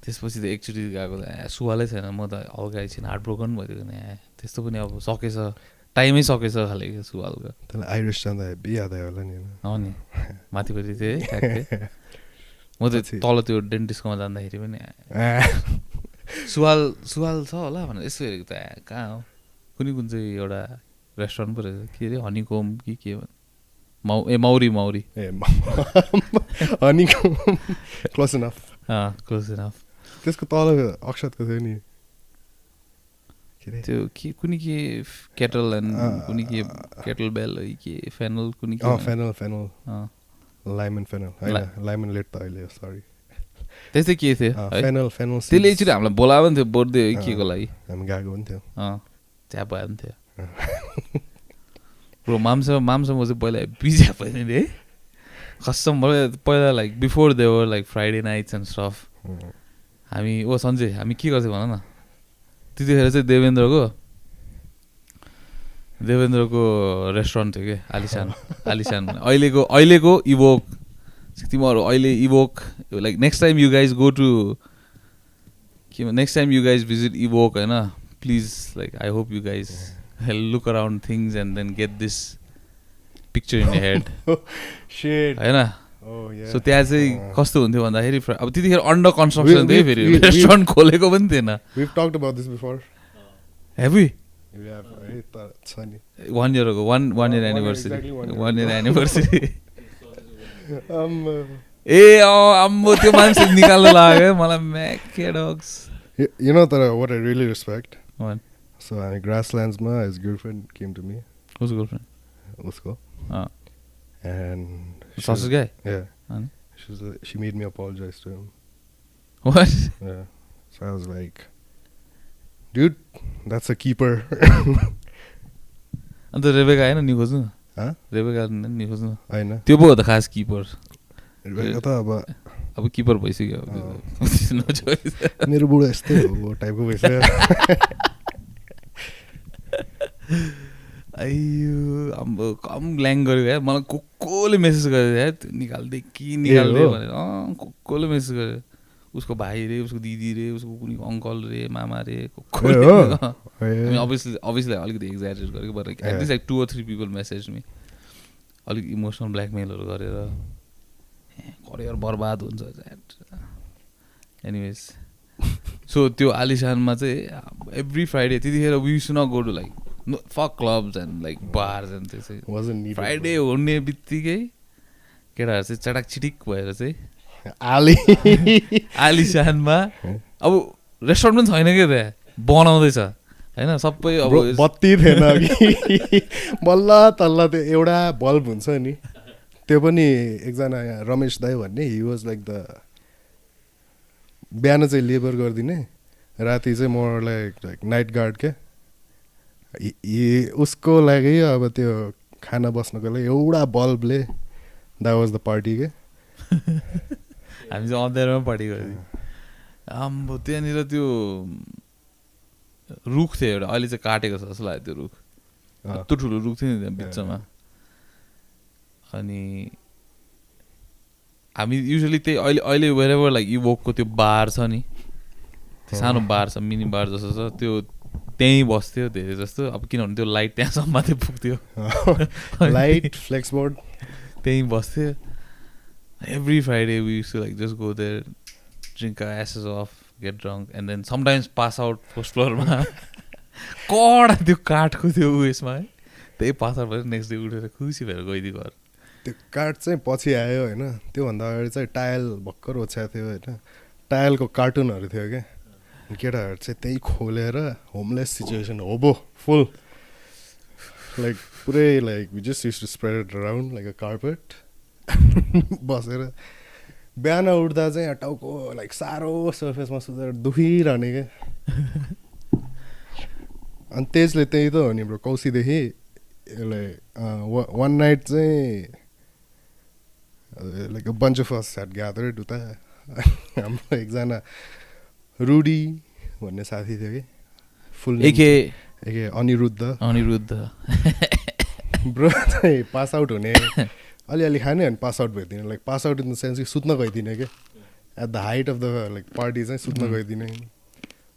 त्यसपछि त एकचोटि गएको त सुवालै छैन म त हल्का एकछिन हार्ट ब्रोकन भइदिएको ए, त्यस्तो पनि अब सकेछ टाइमै सकेछ खाले क्या सुवालको। त्यसलाई आइरिस जाँदा आयो होला नि होइन। हो नि। माथिपट्टि चाहिँ म त तल त्यो डेन्टिस्टकोमा जाँदाखेरि पनि सुवाल सुवाल छ होला भनेर यसो हेरेको त कहाँ हो? कुनै कुन चाहिँ एउटा रेस्टुरेन्ट पो रहेछ। के अरे? हनीकोम कि के भन्? माउ ए मौरी मौरी। ए हनीको क्लोज इनफ क्लोज इनफ त्यसको तल अक्षतको थियो नि। त्यो के कुनै के केटल एन्ड कुनै के केटल बेल के फेनल कुनै के फेनल फेनल। लाइमन फेनल होइन लाइमन लेट त अहिले सरी त्यस्तै के थियो? फेनल फेनल त्यसले एकचोटि हामीलाई बोलाएको पनि थियो बर्थडे है के को लागि। हामी गएको पनि थियो। अँ त्यहाँ भयो नि थियो। ब्रो मामसँग मामसँग म चाहिँ पहिला बिजी भयो नि है? मलाई पहिला like before there like Friday nights and stuff हामी ओ सन्जय हामी के गर्थ्यौँ भन न? त्यतिखेर चाहिँ देवेन्द्रको देवेन्द्रको रेस्टुरेन्ट थियो कि? आलिसान आलिसान। अहिलेको अहिलेको इभोक। तिमीहरू अहिले Evoke. Like next time you guys go to के next time you guys visit Evoke होइन? Please like I hope you guys have look around things and then get this picture in head. होइन Oh. So त्यहाँ चाहिँ अँ। कस्तो हुन्थ्यो भन्दाखेरि अब त्यतिखेर अन्डर कन्स्ट्रक्सन थियो फेरि। रेस्टुरेन्ट खोलेको पनि थिएन. Heavy We have, है त छ नि वान इयरको वान वान इयर अँ, one year, anniversary exactly one year. One year anniversary Um, ए अँ आम्बो त्यो मान्छे निकाल्नु लाग्यो मलाई म्याकेडक्स you, you know तर what I really respect one so हामी grasslandsमा his girlfriend came to me उसको गर्लफ्रेन्ड उसको अँ and she ससुस was- guy yeah अनि she was like- she made me apologize to him what yeah so I was like dude that's a keeper अन्त Rebecca आएन नि खोज्नु? Rebecca नि खोज्नु होइन त्यो पो हो त खास किपर। त अब अब किपर भइसक्यो. मेरो बुढो यस्तै हो टाइपको भइसक्यो। अयो अब कम ल्याङ गर्यो यार। मलाई को कोले मेसेज गर्यो यार। निकाल्दै कि निकाल्दै हो? भनेर। अँ को कोले मेसेज गर्यो। उसको भाइ रे उसको दिदी रे उसको कुनै अङ्कल रे मामा रे अभियसली अभियसली अलिकति एक्जाइटेड गरेको but Yeah. At least like two or three people message me अलिक इमोसनल ब्ल्याकमेलहरू गरेर करियर बर्बाद हुन्छ एनिवेज सो त्यो आलिसानमा चाहिँ एभ्री फ्राइडे त्यतिखेर वी सु न go to like no fuck clubs and like bars and त्यो चाहिँ। फ्राइडे हुने बित्तिकै केटाहरू चाहिँ चटाक चिटिक भएर चाहिँ. आली। आलिसानमा अब रेस्टुरेन्ट पनि छैन क्या त्यहाँ बनाउँदैछ। होइन सबै अब बत्ती थिएन बल्ल तल्ल त्यो एउटा बल्ब हुन्छ नि त्यो पनि एकजना यहाँ रमेश दाई भन्ने हि वाज लाइक द बिहान चाहिँ लेबर गरिदिने राति चाहिँ म लाइक लाइक नाइट गार्ड क्या। उसको लागि अब त्यो खाना बस्नको लागि एउटा बल्बले द्याट वाज द पार्टी के। हामी चाहिँ अँध्यारोमा गर्थ्यौँ आम्बो त्यहाँनिर त्यो रुख थियो एउटा अहिले चाहिँ काटेको छ जस्तो लाग्यो त्यो रुख। यत्रो ठुलो रुख थियो नि त्यहाँ बिचमा। अनि हामी युजली त्यही अहिले अहिले वेरेभर लाइक इभोकको त्यो बार छ नि त्यो सानो बार छ मिनी बार जस्तो छ त्यो त्यहीँ बस्थ्यो धेरै जस्तो। अब किनभने त्यो लाइट त्यहाँसम्म मात्रै पुग्थ्यो। लाइट फ्लेक्स बोर्ड त्यहीँ बस्थ्यो। Every Friday we to like just go there drink asses off get drunk and then sometimes pass out first फ्लोरमा कडा त्यो काठको त्यो उयसमा है? त्यही पास आउट भएर नेक्स्ट डे उठेर खुसी भएर गइदियो घर त्यो काठ चाहिँ पछि आयो होइन? त्योभन्दा अगाडि चाहिँ टायल भर्खर ओछ्याएको थियो होइन? टायलको कार्टुनहरू थियो क्या? केटाहरू चाहिँ त्यही खोलेर homeless situation hobo full like पुरै like just use to spread it around like a carpet बसेर बिहान उठ्दा चाहिँ यहाँ टाउको लाइक साह्रो सर्फेसमा सुतेर दुखिरहने क्या अनि तेजले त्यही त हो नि ब्रो कौसीदेखि यसलाई वान नाइट चाहिँ like bunch of us had gathered उता। हाम्रो एकजना रुडी भन्ने साथी थियो कि? फुल एके एके अनिरुद्ध। अनिरुद्ध। ब्रो चाहिँ पास आउट हुने। अलिअलि खाने अनि pass out भइदिने। Like pass out in the sense कि सुत्न गइदिने क्या at the height of the like party चाहिँ सुत्न गइदिने।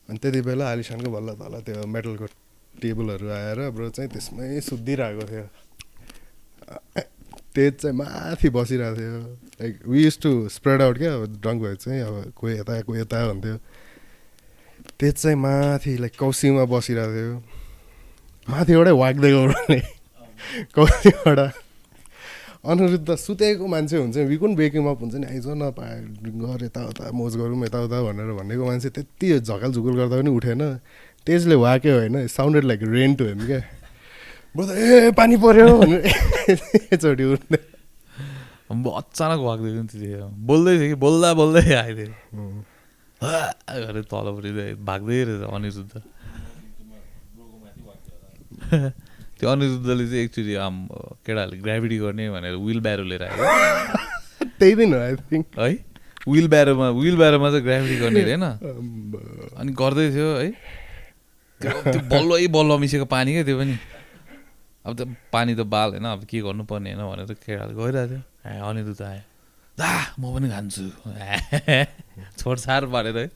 अनि त्यति बेला आलिसानको बल्ल तल त्यो मेटलको टेबलहरू आएर ब्रो चाहिँ त्यसमै सुत्दिरहेको थियो। तेज चाहिँ माथि बसिरहेको थियो। Like we use to spread out क्या अब ड्रङ्क भए चाहिँ अब कोही यता कोही यता हुन्थ्यो तेज चाहिँ माथि लाइक कौसीमा बसिरहेको थियो। माथिबाटै वाग्दै गउने कौसीबाट अनुरुद्ध सुतेको मान्छे हुन्छ। नि विकुन बेकिङ अप हुन्छ नि। आइज न गर यताउता मोज गरौँ यताउता भनेर भनेको मान्छे त्यति झकाल झुकुल गर्दा पनि उठेन। तेजले वाक्यो होइन साउन्डेड लाइक रेन्ट हो क्या? बरु त ए पानी पऱ्यो भनेर एकचोटि अब अचानक नि त्यतिखेर बोल्दै थियो कि? बोल्दा बोल्दै आइदियो. गरेर तलपट्टि भाग्दै रहेछ अनिरुद्ध। त्यो अनिरुद्धले चाहिँ एकचोटि आम केटाहरूले ग्राभिटी गर्ने भनेर विल ब्यारो लिएर आयो। त्यही दिन हो आई थिङ्क है? विल ब्यारोमा विल ब्यारोमा चाहिँ ग्राभिटी गर्ने अरे होइन अनि गर्दै थियो है? त्यो बल्लै बल्ल मिसेको पानी क्या त्यो पनि। अब त पानी त बाल होइन अब के गर्नुपर्ने होइन भनेर केटाहरू गइरहेको थियो। ए अनिरुद्ध आयो। दा म पनि खान्छु। छोडछाड पारेर है?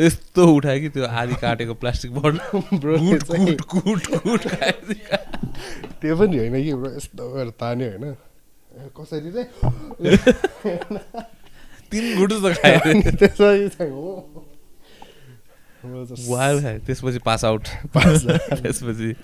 यस्तो उठायो कि त्यो आधी काटेको प्लास्टिक खायो त्यो पनि होइन कि ब्रो यस्तो गरेर तान्यो होइन। कसरी चाहिँ तिन गुट जस्तो खायो। वाल त्यसपछि पास आउट। त्यसपछि।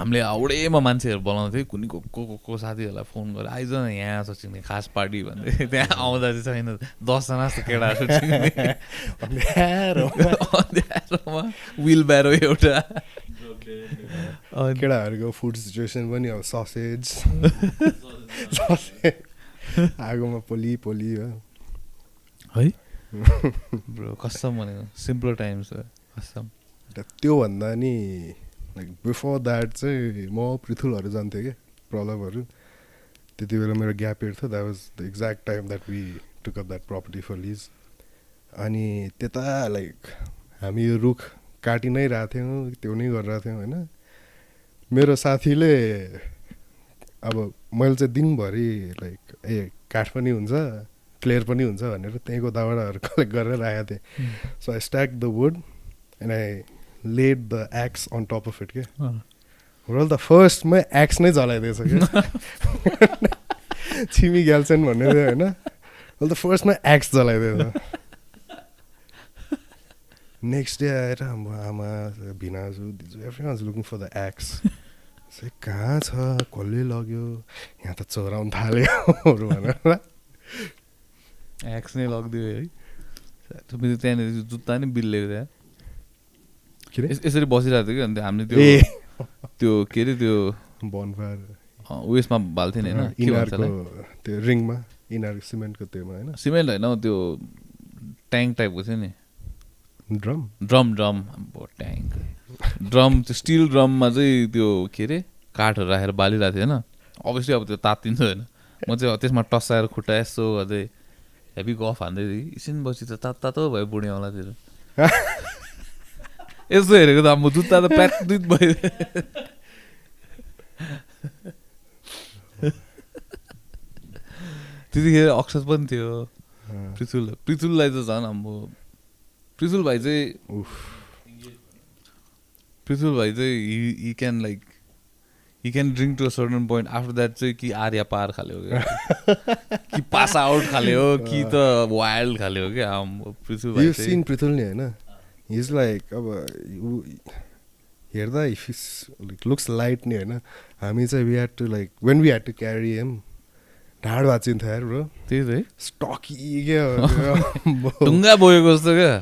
हामीले हाउडेमा मान्छेहरू बोलाउँथ्यो थियो कुनै को को को को साथीहरूलाई फोन गरेर आइज न यहाँ छ चिन्ने खास पार्टी भन्दै त्यहाँ आउँदा चाहिँ छैन दसजना जस्तो केटाहरू विल ब्यारो एउटा। केटाहरूको फुड सिचुएसन पनि अब ससेज आगोमा पोली पोली हो। ब्रो कसम भनेको सिम्पल टाइम्स हो कसम। त्योभन्दा नि लाइक बिफोर द्याट चाहिँ म पृथुलहरू जान्थेँ कि प्रलभहरू त्यति बेला मेरो ग्याप इयर थियो that was the exact time that we took up that property for lease अनि त्यता लाइक हामी यो रुख काटि नै रहेको थियौँ त्यो नै गरिरहेको थियौँ होइन। मेरो साथीले अब मैले चाहिँ दिनभरि लाइक ए काठ पनि हुन्छ क्लियर पनि हुन्छ भनेर त्यहीँको दाउराहरू कलेक्ट गरेर राखेको थिएँ। So I stack the wood and I laid the axe on top of it के रोल त फर्स्टमै एक्स नै? जलाइदिएछ क्या छिमी ग्याल्सेन भन्ने थियो होइन रोल त फर्स्टमै एक्स जलाइदिएछ नेक्स्ट डे आएर हाम्रो आमा भिनाजु दिजु every was looking for the axe चाहिँ कहाँ छ कसले लग्यो। यहाँ त चोराउनु थाल्योहरू भनेर एक्स नै। लगिदियो है। त्यहाँनिर जुत्ता नि बिल्लेको त्यहाँ के अरे? यस- यसरी बसिरहेको थियो कि? अन्त हामीले त्यो त्यो के अरे त्यो बनफायर अँ, उयसमा बाल्थ्यो नि होइन? इनारको? त्यो रिङमा इनार सिमेन्टको त्योमा होइन? सिमेन्ट होइन हौ, त्यो ट्याङ्क टाइपको थियो नि। ड्रम? Drum drum. अब ट्याङ्क। ड्रम त्यो स्टिल ड्रममा चाहिँ त्यो के अरे काठहरू राखेर बालिरहेको थियो होइन? अभियसली अब त्यो तात्तिन्छ होइन? म चाहिँ त्यसमा टसाएर खुट्टा यसो गर्दै हेभी गफ हान्दै थिएँ एकछिन बसी त तात तातो भयो बुढी औँलातिर। यसो हेरेको त म जुत्ता त प्याट भयो त्यतिखेर अक्षर पनि थियो पृथुल पृथुललाई त झन् अब पृथुल भाइ चाहिँ पृथुल भाइ चाहिँ he can like he can drink to a certain point after that चाहिँ कि आर्या पार खाले हो क्या कि पास आउट खाले हो कि त वाइल्ड खाले हो क्या चाहिँ पृथुल नि होइन हिज लाइक अब हेर्दा if is like looks light नि होइन? हामी चाहिँ we had to like when we had to carry em ढाड भाँचिन्थ्यो यार ब्रो त्यही त है। स्टकी क्या ढुङ्गा बोकेको जस्तो क्या।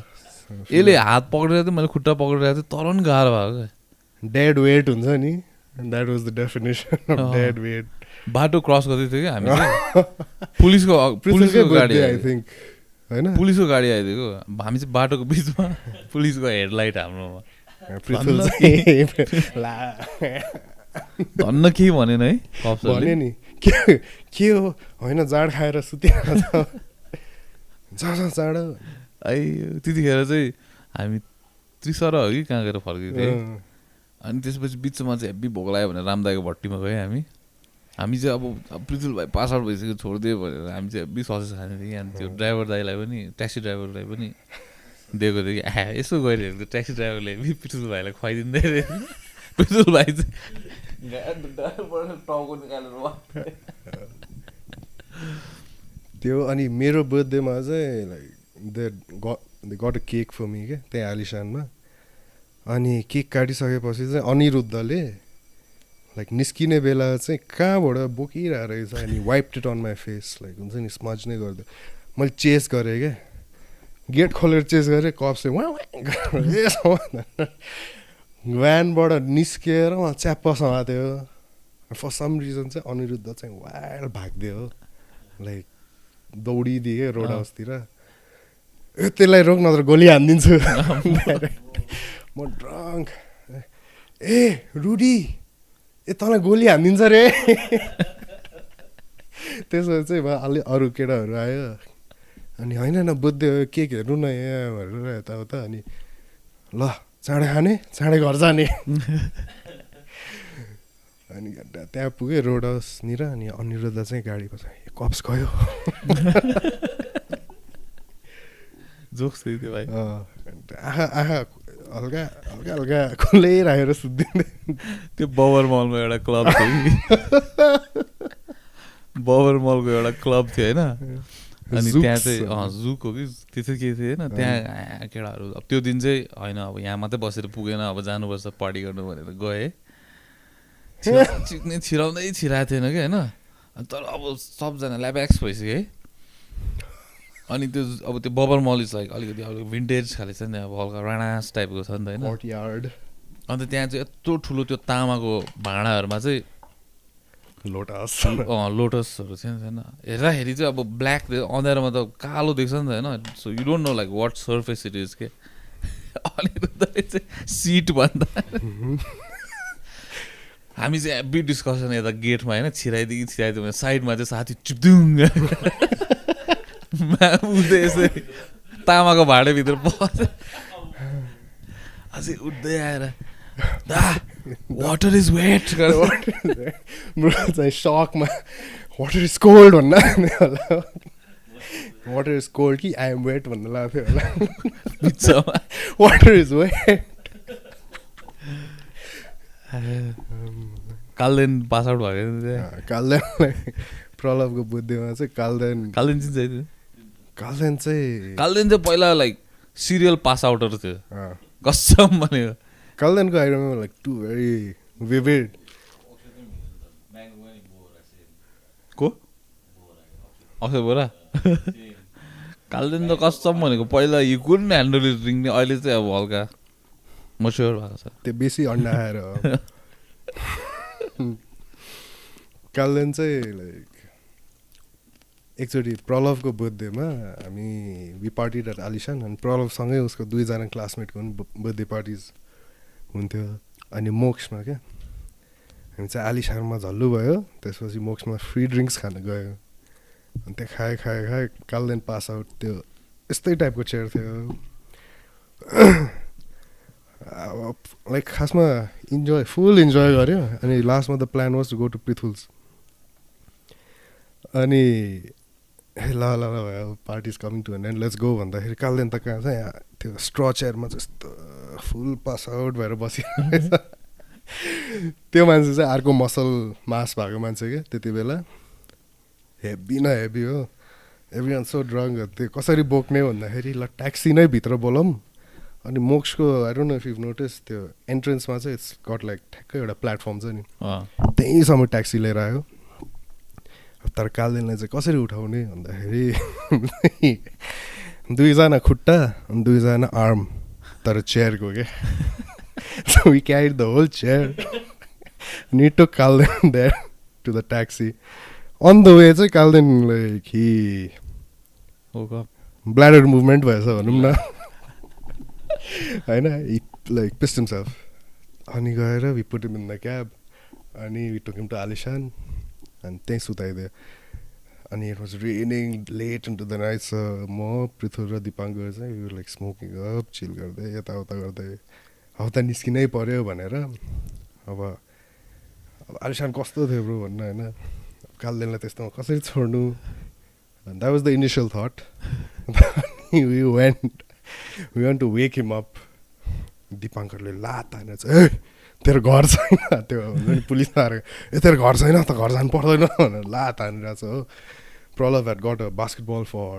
यसले हात पक्रेर थियो मैले खुट्टा पक्रिरहेको थिएँ तर पनि गाह्रो भएको क्या। डेड वेट हुन्छ नि। That was the definition of. Dead weight बाटो क्रस गर्दै थियो कि हामी। पुलिसको पुलिसको गाडी आई। थिङ्क होइन? पुलिसको गाडी आइदिएको। हामी चाहिँ बाटोको बिचमा पुलिसको हेडलाइट हाम्रोमा। धन्न केही भनेन है? कप्सहरूले नि के के हो? होइन जाँड खाएर जा जाँड। आई त्यतिखेर चाहिँ हामी त्रिसर हो कि कहाँ गएर अँ। अनि त्यसपछि बिचमा चाहिँ हेब्बी भोक लाग्यो भनेर रामदाईको भट्टीमा गयो हामी। हामी चाहिँ अब पृथुल भाइ पास आउट भइसक्यो छोडिदियो भनेर हामी चाहिँ हेब्बी ससेस खाने थियौँ। अनि त्यो ड्राइभर दाईलाई पनि ट्याक्सी ड्राइभरलाई पनि दिएको थियो कि आ यसो गइरहेको थियो ट्याक्सी ड्राइभरले पृथुल भाइलाई खुवाइदिँदै थियो पृथुल भाइ चाहिँ टाउको निकालेर। त्यो अनि मेरो बर्थडेमा चाहिँ like they they got a cake for me क्या त्यहाँ आलिसानमा अनि केक काटिसकेपछि चाहिँ अनिरुद्धले लाइक निस्किने बेला चाहिँ कहाँबाट बोकिरहेको रहेछ अनि wipe it on my face like हुन्छ नि स्मज नै गरिदियो मैले चेस गरेँ क्या गेट खोलेर चेस गरेँ कप्सले वहाँ भ्यानबाट निस्किएर उहाँ च्याप्प समात्यो फर सम रिजन चाहिँ अनिरुद्ध चाहिँ वाइल्ड भागिदियो लाइक दौडिदियो क्या रोड। हाउसतिर ए त्यसलाई रोक नत्र गोली हानिदिन्छु। म ड्रङ्क ए रुडी! ए तँलाई गोली हानिदिन्छ रे। त्यसो चाहिँ भयो अलि अरू केटाहरू आयो। अनि होइन न बुझ्दै केक हेर्नु न यहाँ भनेर यताउता अनि ल चाँडै खाने चाँडै घर जाने। अनि त्यहाँ पुगेँ रोड हाउसनिर अनि अनिरुद्ध चाहिँ गाडी पछाडि कप्स गयो। जोक्स थियो त्यो भाइ। आँखा आँखा हल्का हल्का हल्का खुल्लै राखेर सुत्दिँदै त्यो बबर मलमा एउटा क्लब थियो कि? बबर मलको एउटा क्लब थियो होइन? अनि त्यहाँ चाहिँ जुक हो कि? त्यस्तो के थियो होइन? त्यहाँ केटाहरू। अब त्यो दिन चाहिँ होइन अब यहाँ मात्रै बसेर पुगेन अब जानुपर्छ पार्टी गर्नु भनेर गएँ। चिक्ने छिराउँदै छिराएको थिएन कि होइन? तर अब सबजना ल्याब्याक्स भइसक्यो है। अनि त्यो अब त्यो बबर मल इज लाइक अलिकति अब भिन्टेज खाले छ नि अब हल्का राणास टाइपको छ नि त होइन? अन्त त्यहाँ चाहिँ यत्रो ठुलो त्यो तामाको भाँडाहरूमा चाहिँ लोटस लोटसहरू थियो नि छैन हेर्दाखेरि चाहिँ अब ब्ल्याक अँध्यारोमा त कालो देख्छ नि त होइन? So you don't know like what surface it is के? अनि चाहिँ सिट भन्दा हामी चाहिँ हेब्बी डिस्कसन यता गेटमा होइन? छिराइदियो कि छिराइदियो भने साइडमा चाहिँ साथी चिप्दुङ उठ्दै यसरी तामाको भाँडेभित्र पस्यो अझै उठ्दै आएर दा वाटर इज वेट ब्रो चाहिँ सकमा वाटर इज कोल्ड भन्न होला। वाटर इज कोल्ड कि? आई एम वेट भन्नु लाग्थ्यो होला। Water is wet Kalden pass out भएको कालदेनलाई प्रलभको बुद्धिमा चाहिँ कालदेन कालदेन चाहिँ कालदेन चाहिँ कालदेन चाहिँ पहिला लाइक सिरियल पास आउटहरू थियो। कसम भनेको कालदेनको remember like to very vivid को? अक्षय बोरा। कालदेन त कसम भनेको पहिला यु कुन ह्यान्डल रिङ अहिले चाहिँ अब हल्का मस्योर भएको छ। त्यो बेसी अन्डा खाएर हो। कालदेन चाहिँ लाइक एकचोटि प्रलभको बर्थडेमा हामी वि पार्टी एट आलिसान अनि प्रलभसँगै उसको दुईजना क्लासमेटको पनि बर्थडे पार्टिज हुन्थ्यो। अनि मोक्समा क्या? हामी चाहिँ आलिसानमा झल्लु भयो त्यसपछि मोक्समा फ्री ड्रिङ्क्स खान गयो। अनि त्यहाँ खाए खाए खाए कालदेन पास आउट त्यो यस्तै टाइपको चेयर थियो। लाइक खासमा इन्जोय फुल इन्जोय गऱ्यो। अनि लास्टमा the plan was to go to Prithul's अनि ए ल ल ल party is coming to end let's go भन्दाखेरि कालदेन त कहाँ छ यहाँ त्यो स्ट्र चेयरमा यस्तो फुल पास आउट भएर बसिरहेको छ त्यो मान्छे चाहिँ अर्को मसल मास भएको मान्छे क्या त्यति बेला। हेभी न हेभी हो। एभ्री वान सो ड्रङ्क त्यो कसरी बोक्ने भन्दाखेरि ल ट्याक्सी नै भित्र बोलौँ। अनि मोक्सको I don't know if you notice त्यो एन्ट्रेन्समा चाहिँ इट्स गट लाइक ठ्याक्कै एउटा प्लेटफर्म छ नि। त्यहीँसम्म ट्याक्सी लिएर आयो। तर कालदेनलाई चाहिँ कसरी उठाउने भन्दाखेरि दुईजना खुट्टा अनि दुईजना आर्म तर चेयरको के so we carry the whole chair need to Kalden that to the taxi on the way चाहिँ काल्देन लाइक हि हो ग ब्ल्याडर मुभमेन्ट भएछ भनौँ न। होइन? लाइक पिस्ट अनि गएर we put in the cab अनि we took him to Alisan अनि त्यहीँ सुताइदियो अनि it was raining late into the night म पृथुल र दिपाङ्कर चाहिँ लाइक स्मोकिङ अप चिल गर्दै यताउता गर्दै अब त निस्किनै पऱ्यो भनेर अब अब आलिसान कस्तो थियो ब्रो भन्नु होइन कालदेनलाई त्यस्तोमा कसरी छोड्नु that was the initial thought we went we want to wake him up दिपाङ्करले लात हानेर चाहिँ तेरो घर छैन। त्यो हुन्छ नि पुलिस आएर ए तेरो घर छैन त घर जानु पर्दैन भनेर लात हानिरहेको छ हो। Pralav had got a basketball for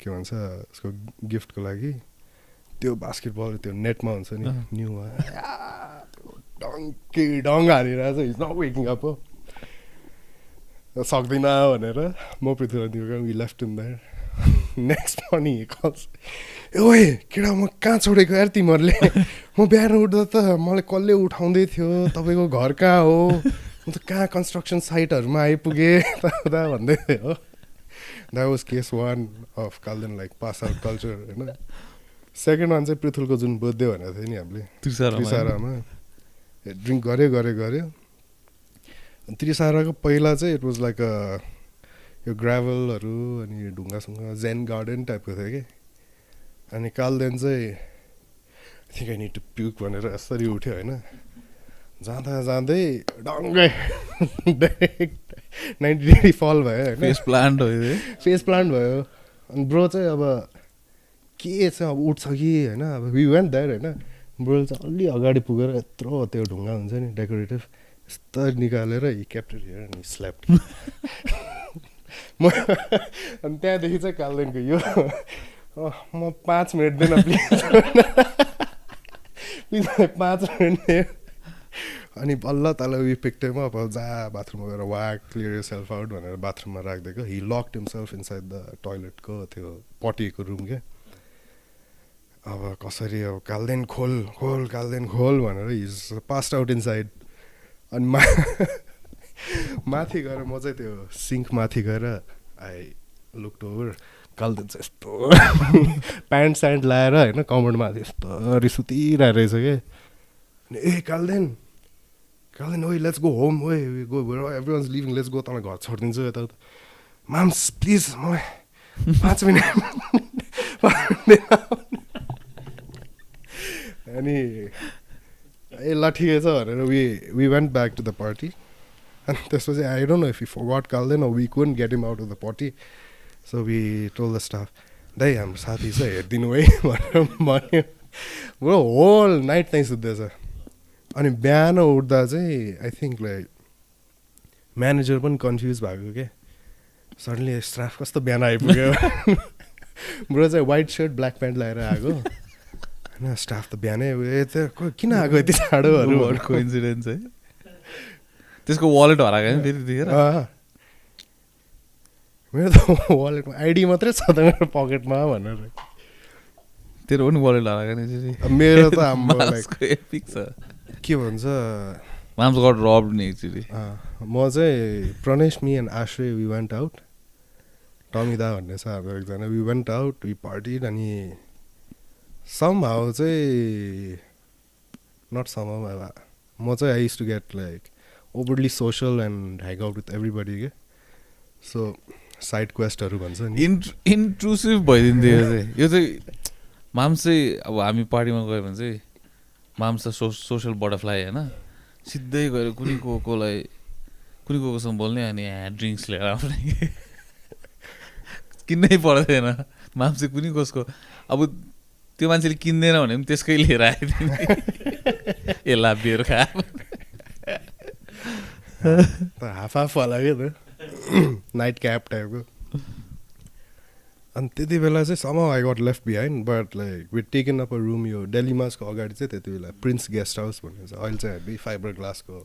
के भन्छ उसको गिफ्टको लागि। त्यो बास्केटबल त्यो नेटमा हुन्छ नि। न्युमा डङ्की डङ्ग हानिरहेको छ इज नट वेकिङ अप हो। सक्दिनँ भनेर म पृथ्वी दिएको we left in that next morning calls ओए केटा म कहाँ छोडेको? यार तिमीहरूले म बिहान उठ्दा त मलाई कसले उठाउँदै थियो? तपाईँको घर कहाँ हो? म त कहाँ कन्स्ट्रक्सन साइटहरूमा आइपुगेँ? यता भन्दै थियो हो। That was case one of Kalden like pass out culture होइन? सेकेन्ड वान चाहिँ पृथुलको जुन बर्थडे भनेको थियो नि हामीले। त्रिसारामा त्रिसारामा ड्रिङ्क गऱ्यो गऱ्यो गऱ्यो त्रिसाराको पहिला चाहिँ इट वाज लाइक यो ग्राभलहरू अनि ढुङ्गासुङ्गा जेन गार्डन टाइपको थियो कि? अनि कालदेन चाहिँ think I need to puke भनेर यसरी उठ्यो होइन। जाँदा जाँदै डङ्गै डाइरेक्ट नाइन्टी डिग्री फल भयो होइन। फेस प्लान्ट हो। यो फेस प्लान्ट भयो। अनि ब्रो चाहिँ अब के छ अब उठ्छ कि होइन? अब वी वेन्ट द्याट होइन। ब्रो चाहिँ अलि अगाडि पुगेर यत्रो त्यो ढुङ्गा हुन्छ नि डेकोरेटिभ यस्तो निकालेर हि क्याप्टेड हियर अनि स्ल्याप म अनि त्यहाँदेखि चाहिँ कालदेनको यो म पाँच मिनट दिन प्लिज प्लिज पाँच मिनट अनि बल्ल तल पिक्टेमा अब जा बाथरुममा गएर वाक क्लियर सेल्फ आउट भनेर बाथरुममा राखिदिएको। He locked himself inside the टोइलेटको त्यो पटीको रुम के अब कसरी अब कालदेन खोल खोल कालदेन खोल भनेर हिज पास्ट आउट इनसाइड अनि मा माथि गएर म चाहिँ त्यो सिङ्क माथि गएर आई लुक ओभर कालदेन चाहिँ यस्तो। प्यान्ट स्यान्ट लाएर होइन कमरमा यस्तो रिस सुतिरहेको रहेछ कि? अनि ए कालदेन कालदेन ओइ लेट्स गो होम ओए go everyone's leaving let's go तँलाई घर छोडिदिन्छु यता माम्स प्लिज मलाई पाँच मिनट अनि ए ल ठिकै छ भनेर we we went back to the party अनि त्यसपछि I don't know if you got Kalden we कुन get him out of the party so we told the staff दाइ हाम्रो साथी छ हेरिदिनु है भनेर भन्यो ब्रो होल नाइट त्यहीँ सुत्दैछ अनि बिहान उठ्दा चाहिँ आई थिङ्क लाइक म्यानेजर पनि कन्फ्युज भएको के सडनली स्टाफ कस्तो बिहान आइपुग्यो ब्रो चाहिँ वाइट सर्ट ब्ल्याक प्यान्ट लगाएर आएको होइन स्टाफ त बिहानै त्यो किन आएको यति चाँडोहरू अर्को इन्सिडेन्ट है त्यसको वालेट हराएको नि फेरि। मेरो त वालेटमा आइडी मात्रै छ त मेरो पकेटमा भनेर। तेरो पनि वालेट हराएको मेरो त एपिक छ। के भन्छ? माम्स गट रब नि एक्चुली अँ, म चाहिँ Pranesh me and Ashray we went out टमिदा भन्ने छ हाम्रो एकजना। We went out we partied अनि some how not some how चाहिँ I used to get like overly social and hang out with everybody के सो साइड क्वेस्टहरू भन्छ नि। इन्ट्रु इन्ट्रुसिभ भइदिन्थ्यो यो चाहिँ। यो चाहिँ माम्स अब हामी पार्टीमा गयो भने चाहिँ माम्स त सो सोसियल बटरफ्लाई होइन। सिधै गएर कुनै को कोलाई कुनै को कोसँग बोल्ने अनि यहाँ ड्रिङ्क्स लिएर आउने। किन्नै पर्दैन। माम्स कुनै कसको अब त्यो मान्छेले किन्दैन भने पनि त्यसकै लिएर आइदिने। ए लाभिएर खा हाफ हाफ होला क्या त। नाइट क्याब टाइपको अनि त्यति बेला चाहिँ some I got left behind but like with taken up a room यो डेलिमासको अगाडि चाहिँ त्यति बेला प्रिन्स गेस्ट हाउस भन्ने छ अहिले चाहिँ हेभी फाइबर ग्लासको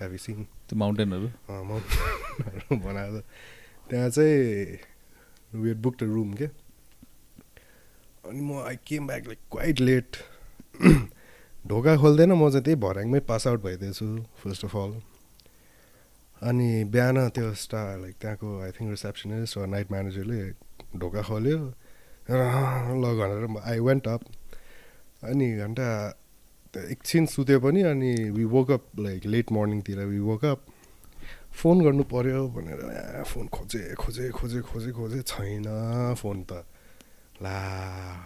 हेभी सिन त्यो माउन्टेनहरू माउन्टेनहरू बनाएको छ त्यहाँ चाहिँ वी बुक द रुम के अनि म I came back like quite late ढोका खोल्दैन म चाहिँ त्यही भर्याङमै पास आउट भइदिएछु फर्स्ट अफ अल अनि बिहान त्यो स्टा लाइक त्यहाँको आई थिङ्क रिसेप्सनिस्ट वा नाइट म्यानेजरले ढोका खोल्यो ल भनेर आई वेन्ट अप अनि घन्टा एकछिन सुत्यो पनि अनि we woke up like late मर्निङतिर we woke up phone गर्नु पऱ्यो भनेर फोन खोजे खोजे खोजे खोजे खोजे छैन फोन त। ला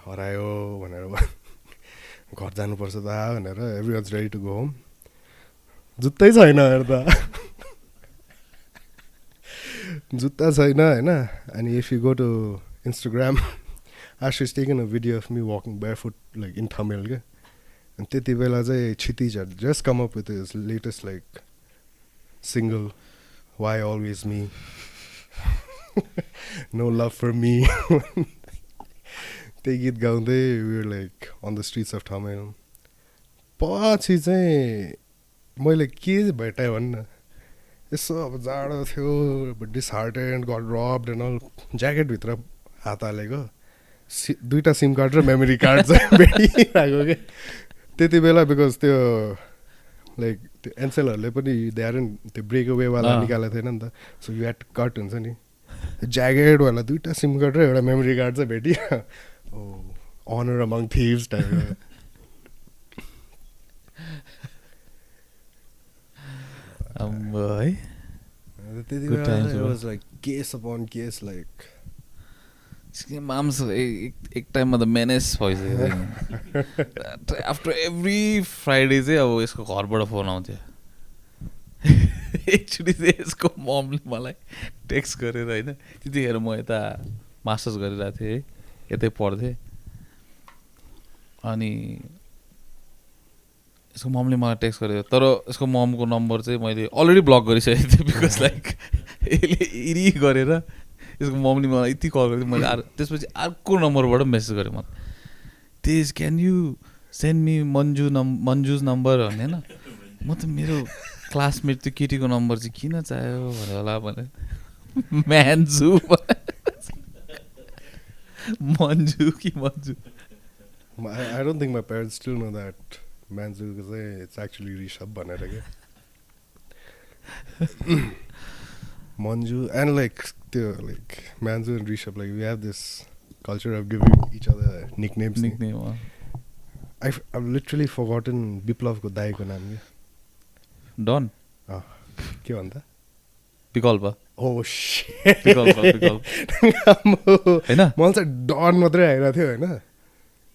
हरायो भनेर घर जानुपर्छ त भनेर every was ready to go home जुत्तै छैन हेर्दा। जुत्ता छैन होइन? अनि if you go to Instagram Ashish taken a video of me walking barefoot like in Thamel क्या अनि त्यति बेला चाहिँ Kshitij just come up with is latest like single why always me no love for me त्यही गीत गाउँदै we're like on the streets of Thamel पछि चाहिँ मैले के भेटाएँ भन्न यसो अब जाडो थियो disheartened got robbed and all ज्याकेटभित्र हात हालेको सि दुइटा सिम कार्ड र मेमोरी कार्ड चाहिँ भेटिरहेको क्या त्यति बेला बिकज त्यो लाइक त्यो एनसेलहरूले पनि द्यारन त्यो ब्रेक वेवाला। निकालेको थिएन नि त सो यु हेड कट हुन्छ नि ज्याकेटवाला दुइटा सिम कार्ड र एउटा मेमोरी कार्ड चाहिँ भेटियो oh honour among thieves type है त्यति Good times, बेला bro. Was like case upon case like moms एक एक टाइममा त मेनेस भइसक्यो आफ्टर एभ्री फ्राइडे चाहिँ अब यसको घरबाट फोन आउँथ्यो एकचोटि चाहिँ यसको ममले मलाई टेक्स्ट गरेर होइन त्यतिखेर म यता मास्टर्स गरिरहेको थिएँ है यतै पढ्थेँ अनि यसको ममले मलाई टेक्स्ट गरेको तर यसको ममको नम्बर चाहिँ मैले अलरेडी ब्लक गरिसकेको थिएँ बिकज लाइक यसले इरि गरेर यसको ममले मलाई यति कल गर्थ्यो मैले अर्को त्यसपछि अर्को नम्बरबाट मेसेज गरेँ म Tej can you send me Manju नम् मन्जुज नम्बर भने होइन? म त मेरो क्लासमेट त्यो केटीको नम्बर चाहिँ किन चाहियो भने होला भने म्यान्जु मन्जु कि Manju I, I don't think my parents still know Manzu चाहिँ it's actually Rishabh भनेर क्या Manju and like त्यो like Manzu and Rishabh like we have this culture of giving each other nicknames. नि. Nickname I've, I've literally forgotten विप्लवको दाईको नाम क्या done के भन्दा विकल्प होइन मलाई चाहिँ डन मात्रै आइरहेको थियो होइन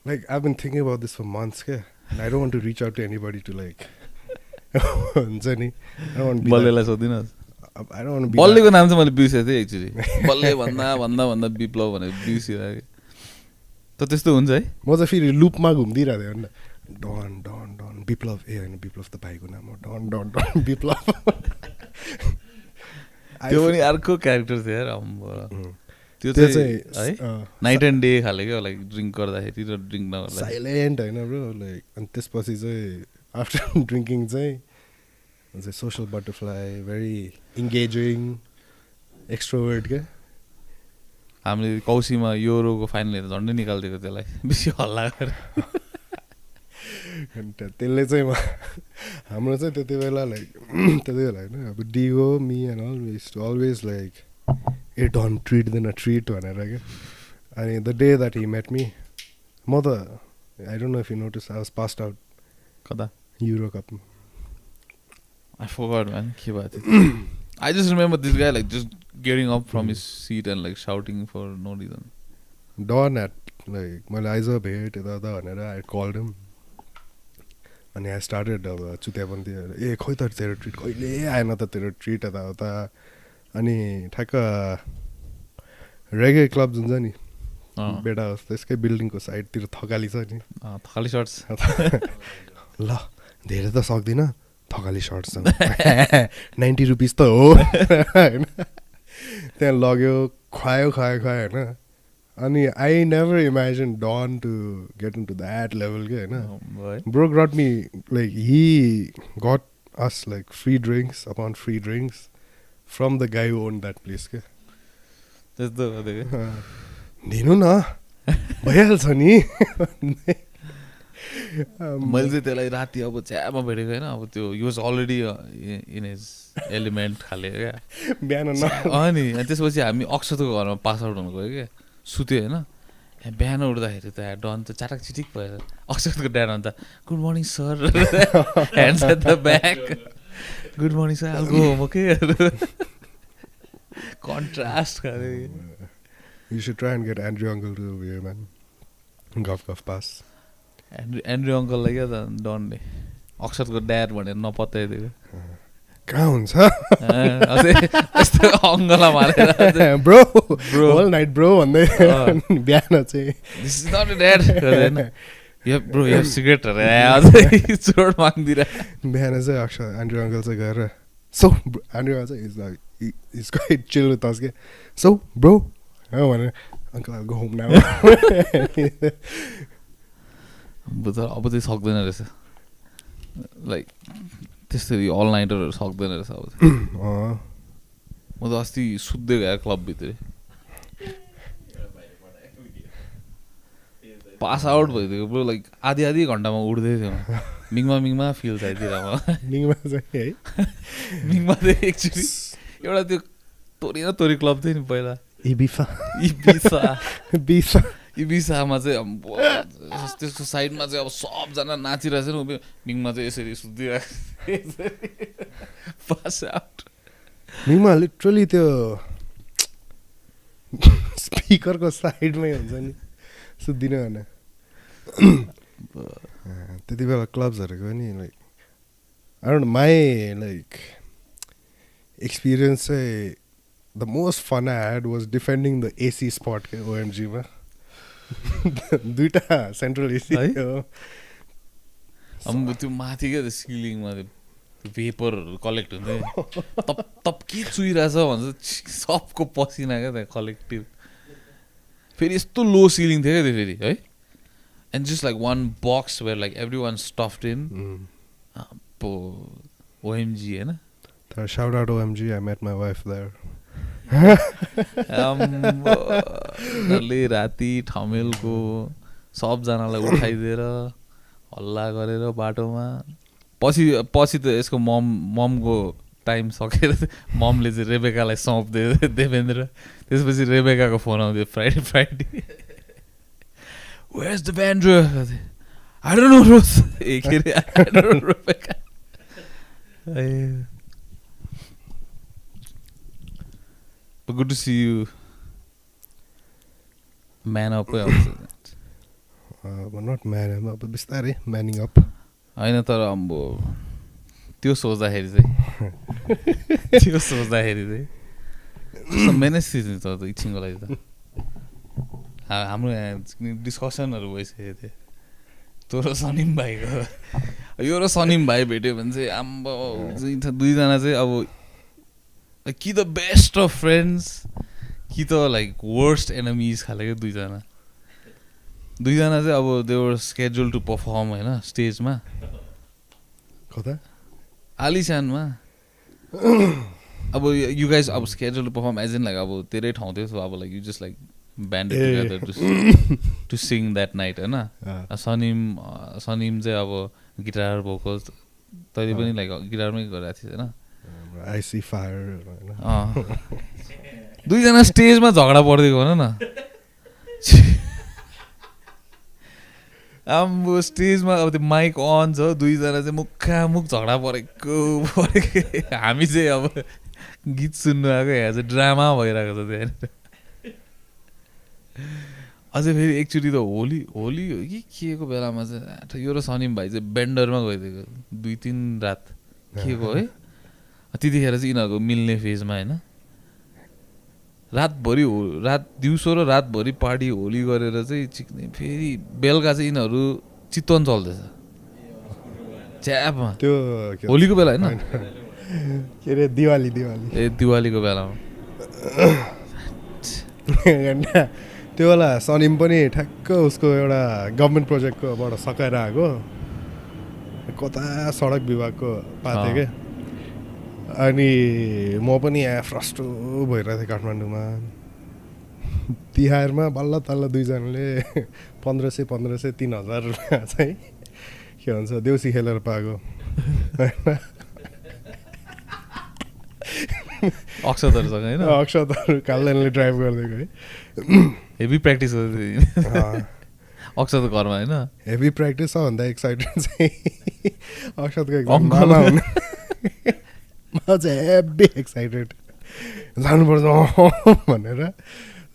like I been thinking about this for months क्या I don't want to reach out to anybody to like हुन्छ नि. बल्लेलाई डोन्ट बल्लेको नाम चाहिँ मैले बिर्सेको थिएँ एक्चुली बल्ले भन्दा भन्दा भन्दा विप्लव भनेर बिर्सिरहेको त त्यस्तो हुन्छ है? म चाहिँ फेरि लुपमा घुमिदिइरहेको थिएँ होइन। डन डन डन विप्लव ए होइन विप्लव त भाइको नाम हो। डन डन डन विप्लव त्यो पनि अर्को क्यारेक्टर थियो. त्यो चाहिँ नाइट एन्ड डे खाले क्या लाइक ड्रिङ्क गर्दाखेरि र ड्रिङ्क नगर्दा साइलेन्ट होइन ब्रो लाइक अनि त्यसपछि चाहिँ आफ्टर ड्रिङ्किङ चाहिँ social butterfly very engaging extrovert क्या। हामीले कौसीमा योरोको फाइनल हेरेर झन्डै निकालिदिएको त्यसलाई बेसी हल्ला गरेर। अनि त्या- त्यसले चाहिँ हाम्रो चाहिँ त्यति बेला लाइक त्यति बेला होइन अब डिओ me and always to always like A done treat then treat भनेर क्या अनि the day that he met me म त I don't know if you notice I was passed out कता युरो कपमा आई फोगट म्यान के भएको थियो I just remember this guy like just getting up from his seat and like shouting for no reason Don at like मैले आइज भेट भनेर I called हिम अनि आई स्टार्टेड अब ए खोइ त तेरो ट्रिट कहिले आएन त तेरो ट्रिट यताउता अनि ठ्याक्क रेगे क्लब जुन छ नि बेडा होस् त्यसकै बिल्डिङको साइडतिर थकाली छ नि। खाली सर्ट्स ल धेरै त सक्दिनँ थकाली सर्ट्स नाइन्टी रुपिस त हो। होइन। त्यहाँ लग्यो खुवायो खुवायो खुवायो होइन। अनि I never imagine Don to get in to that level के होइन। है bro got me like he got us like free drinks upon free drinks from the guy on that place त्यस्तो क्या। दिनु न भइहाल्छ नि मैले चाहिँ त्यसलाई राति अब च्यामा भेटेको होइन। अब त्यो use already in is element खाले क्या। बिहान न। त्यसपछि हामी अक्षतको घरमा पास आउट हुनु गयो क्या। सुत्यो होइन। बिहान उठ्दाखेरि त डन त चाटक चिटिक भएर अक्षतको ड्याड अन्त good morning sir hands at the back good morning sir हालको होमवर्क के contrast should try and get Andrew Uncle to over here, man. Gulf Gulf Pass. Andrew Andrew अङ्कललाई क्या त डनले अक्षतको ड्याड भनेर नपत्याइदिएको कहाँ हुन्छ यस्तो अङ्गला मारेर bro Bro. Whole night bro भन्दै। बिहान चाहिँ यो ब्रो यो सिगरेटहरू अझै चोट माग्दिरह बिहान चाहिँ अक्षर एन्ड्रु अङ्कल चाहिँ गएर सो एन्ड्रु अङ्कल चाहिँ is like is quite chill with us के सो ब्रो भनेर अङ्कल गो होम नाउ अब अब चाहिँ सक्दैन रहेछ लाइक त्यस्तरी अल नाइटरहरू सक्दैन रहेछ अब म त अस्ति सुत्दै गएँ क्लबभित्रै पास आउट भइदिएको ब्रो लाइक आधी आधी घन्टामा उठ्दै थियो म। मिङमा मिङमा फिल चाहिँतिर निङमा चाहिँ है मिङमा चाहिँ एकचोटि एउटा त्यो तोरी न तोरी क्लब थियो नि पहिला. इबिसा. इबिसामा चाहिँ त्यसको साइडमा चाहिँ अब सबजना नाचिरहेको छ नि मिङमा चाहिँ यसरी सुत्दिरहेको पास आउट मिङमा लिटरली त्यो स्पिकरको साइडमै हुन्छ नि. सुत्दिनँ भने त्यति बेला क्लब्सहरूको नि like don't my like experience चाहिँ the most fun I had was defending the AC spot के ओएमजीमा दुइटा सेन्ट्रल एसी है? अब त्यो माथि क्या त्यो सिलिङमा त्यो भेपरहरू कलेक्ट हुँदै। तप तप के चुइरहेछ भन्छ सबको पसिना क्या त्यहाँ कलेक्टिभ फेरि यस्तो लो सिलिङ थियो क्या त्यो फेरि है? And just like one box where like everyone stuffed in Mm. OMG होइन तर shout out OMG I met my wife there डल्लै राति ठमेलको सबजनालाई उठाइदिएर हल्ला गरेर बाटोमा। पछि पछि त यसको मम ममको टाइम सकेर ममले चाहिँ रेबेकालाई सौँपिदियो देवेन्द्र। त्यसपछि रेबेकाको फोन आउँथ्यो Friday Friday. I don't know रोज ए के अरे I don't know, Rebecca A But good to see you. Man up आउँछ नट म्यान अब बिस्तारै म्यानिङ अप होइन तर अब त्यो सोच्दाखेरि चाहिँ त्यो सोच्दाखेरि चाहिँ सिजन छ त एकछिनको लागि त हाम्रो यहाँ डिस्कसनहरू भइसकेको थियो। तँ र सनिम भाइको। यो र सनिम भाइ भेट्यो भने चाहिँ आम्बो दुईजना चाहिँ अब कि त बेस्ट अफ फ्रेन्ड्स कि त लाइक वर्स्ट एनमिज खाले क्या दुईजना। दुईजना चाहिँ अब देवर स्केड्युल टु पर्फर्म होइन स्टेजमा कता? आलिसानमा अब यु गाइज अब schedule to perform as in like अब धेरै ठाउँ थियो सो अब like you just like band A. Together to to sing that night होइन? अँ। सनिम अँ, सनिम चाहिँ अब गिटार भोकल्स तैँले पनि लाइक गिटारमै गरिरहेको थिएँ होइन? आइसी फायर अँ। दुईजना स्टेजमा झगडा परिदिएको भन न। आम्बो स्टेजमा अब त्यो माइक अन छ दुईजना चाहिँ मुखामुख झगडा परेको परेको। हामी चाहिँ अब गीत सुन्नु आएको यहाँ चाहिँ ड्रामा भइरहेको छ त्यहाँनिर अझै फेरि एकचोटि त होली होली हो कि के को बेलामा चाहिँ यो र सनिम भाइ चाहिँ बेन्डरमा गइदिएको दुई तिन रात के को है? त्यतिखेर चाहिँ यिनीहरूको मिल्ने फेजमा होइन। रातभरि हो रात दिउँसो र रातभरि पार्टी होली गरेर चाहिँ चिक्ने फेरि बेलुका चाहिँ यिनीहरू चितवन चल्दैछ। च्यापमा। त्यो होलीको बेला होइन? के अरे दिवाली दिवाली। ए दिवालीको बेलामा। त्यो बेला सनिम पनि ठ्याक्क उसको एउटा गभर्मेन्ट प्रोजेक्टकोबाट सकाएर आएको। कता सडक विभागको पाथेँ। क्या अनि म पनि यहाँ फ्रस्टो भइरहेको थिएँ काठमाडौँमा। तिहारमा बल्ल तल्ल दुईजनाले पन्ध्र सय पन्ध्र सय तिन हजार रुपियाँ चाहिँ के भन्छ देउसी खेलेर पाएको। होइन अक्षतहरूसँग होइन? अक्षतहरू कालदानले ड्राइभ गरिदिएको है। हेभी प्र्याक्टिस अँ, अक्षत घरमा होइन? हेभी प्र्याक्टिस सबभन्दा एक्साइटेड चाहिँ अक्षतको एकदम अङ्कल। मामा हुनु। म चाहिँ हेभी एक्साइटेड जानुपर्छ। भनेर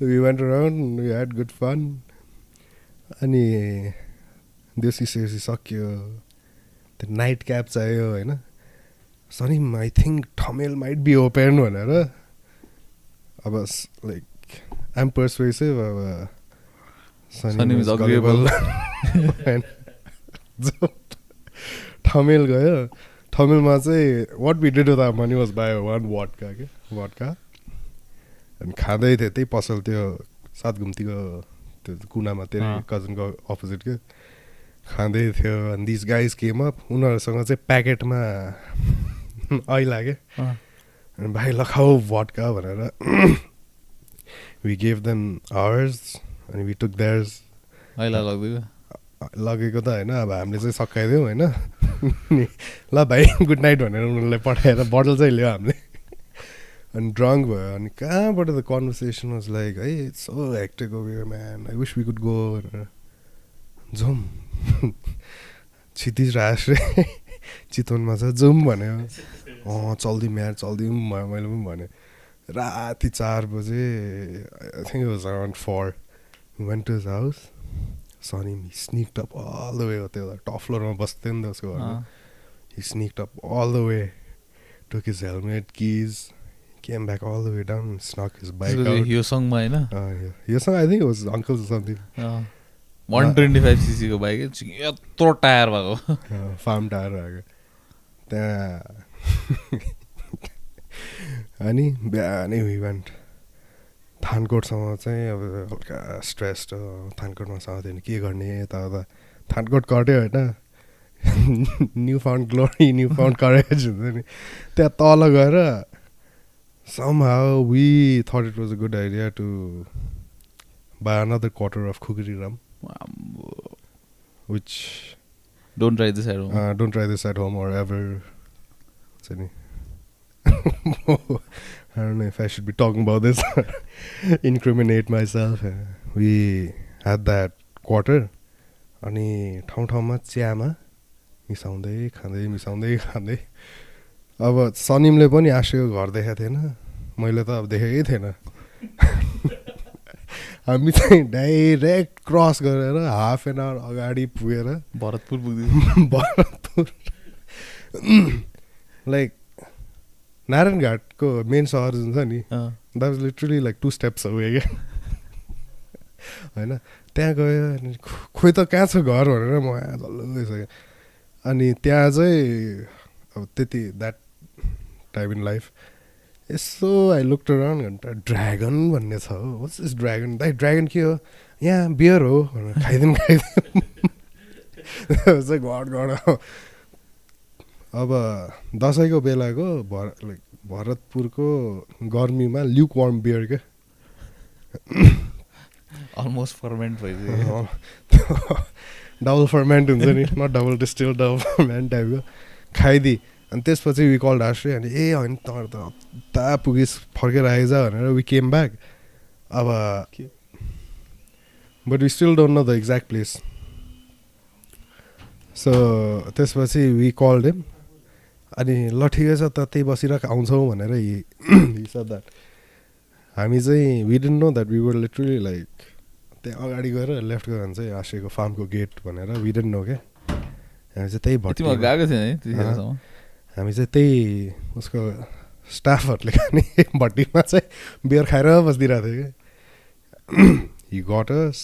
we went around we had good fun अनि देउसी सेउसी सक्यो। त्यो नाइट क्याब चाहियो होइन? Sunny I think Thamel might be open भनेर। अब लाइक आइएम पर्सुएसिभ अब ठमेल गयो ठमेलमा चाहिँ what be did the money was by one vodka के वाटका अनि खाँदै थियो त्यही पसल त्यो सात घुम्तीको त्यो कुनामा त्यो। कजनको अपोजिट के खाँदै थियो अनि दिस गाइज केम उनीहरूसँग चाहिँ प्याकेटमा ऐला के। अनि भाइ लखाऊ भट्का भनेर वी गेभ देम आवर्स अनि वी टुक देयर्स अहिले लग्दियो लगेको त होइन अब हामीले चाहिँ सकाइदिउँ होइन ल भाइ गुड नाइट भनेर उनीहरूलाई पठाएर बोटल चाहिँ ल्यायो हामीले अनि ड्रङ्क भयो अनि कहाँबाट त कन्भर्सेसन वाज लाइक है it's so hectic man I wish we could go भनेर। जाउँ क्षितिज रास रे। चितवनमा छ जाउँ भन्यो। अँ चल्दिउँ यार चल्दिउँ भयो मैले पनि भनेँ। राति चार बजे I think was around four went to house Sunny he sneak top all the way हो त्यो टप फ्लोरमा बस्थ्यो नि त उसको he sneak top all the way took his helmet keys came back all the way down snuck his bike यो सङमा होइन यो song I think was uncle something one twenty five सिसीको bike यत्रो टायर भएको फार्म टायर भएको त्यहाँ अनि बिहानै इभेन्ट थानकोटसँग चाहिँ अब हल्का स्ट्रेस थानकोटमा साथी के गर्ने यताउता थानकोट कट्यो होइन। New found glory new found courage हुन्छ नि। त्यहाँ तल गएर some how we thought it was a good idea to buy another quarter of Khukri rum which don't try this at Uh, don't try this at home or ever. What's any? I don't know if I should be talking about this. Incriminate myself. We had that quarter. अनि ठाउँ ठाउँमा चियामा मिसाउँदै खाँदै मिसाउँदै खाँदै अब सनिमले पनि आशेको घर देखाएको थिएन मैले त अब देखेकै थिएन हामी चाहिँ डाइरेक्ट क्रस गरेर हाफ एन आवर अगाडि पुगेर भरतपुर पुग्दै भरतपुर लाइक नारायण घाटको मेन सहर जुन छ नि that was literally like two steps away क्या होइन? त्यहाँ गयो अनि खोइ त कहाँ छ घर भनेर म यहाँ झल्लो गइसकेँ अनि त्यहाँ चाहिँ अब त्यति द्याट टाइम इन लाइफ यसो आई लुक अराउन्ड घन्टा ड्रागन भन्ने छ हो। वाट्स इज ड्रागन दाइ ड्रागन के हो? यहाँ बियर हो भनेर खाइदिउँ खाइदिउँ। घट घट अब दसैँको बेलाको भर लाइक भरतपुरको गर्मीमा ल्युक वार्म बियर क्या अलमोस्ट फर्मेन्ट भइसक्यो डबल फर्मेन्ट हुन्छ नि not double distil double ferment टाइपको खाइदिए। अनि त्यसपछि वी कल आश्रय अनि ए होइन तपाईँहरू त हप्ता पुगिस फर्केर आइज भनेर वी केम ब्याक अब but we still don't know the exact place so त्यसपछि वी कल डेम अनि ल ठिकै छ त त्यही बसिरहेको आउँछौँ भनेर हिसाब द्याट हामी चाहिँ we didn't know that we were literally like त्यहाँ अगाडि गएर लेफ्ट गयो भने चाहिँ आशयको फार्मको गेट भनेर वी डिन्ट नो क्या हामी चाहिँ त्यही भट्टी गएको त्यतिखेरसम्म हामी चाहिँ त्यही उसको स्टाफहरूले खाने भट्टीमा चाहिँ बियर खाएर बसिदिरहेको थियो क्या हि गटस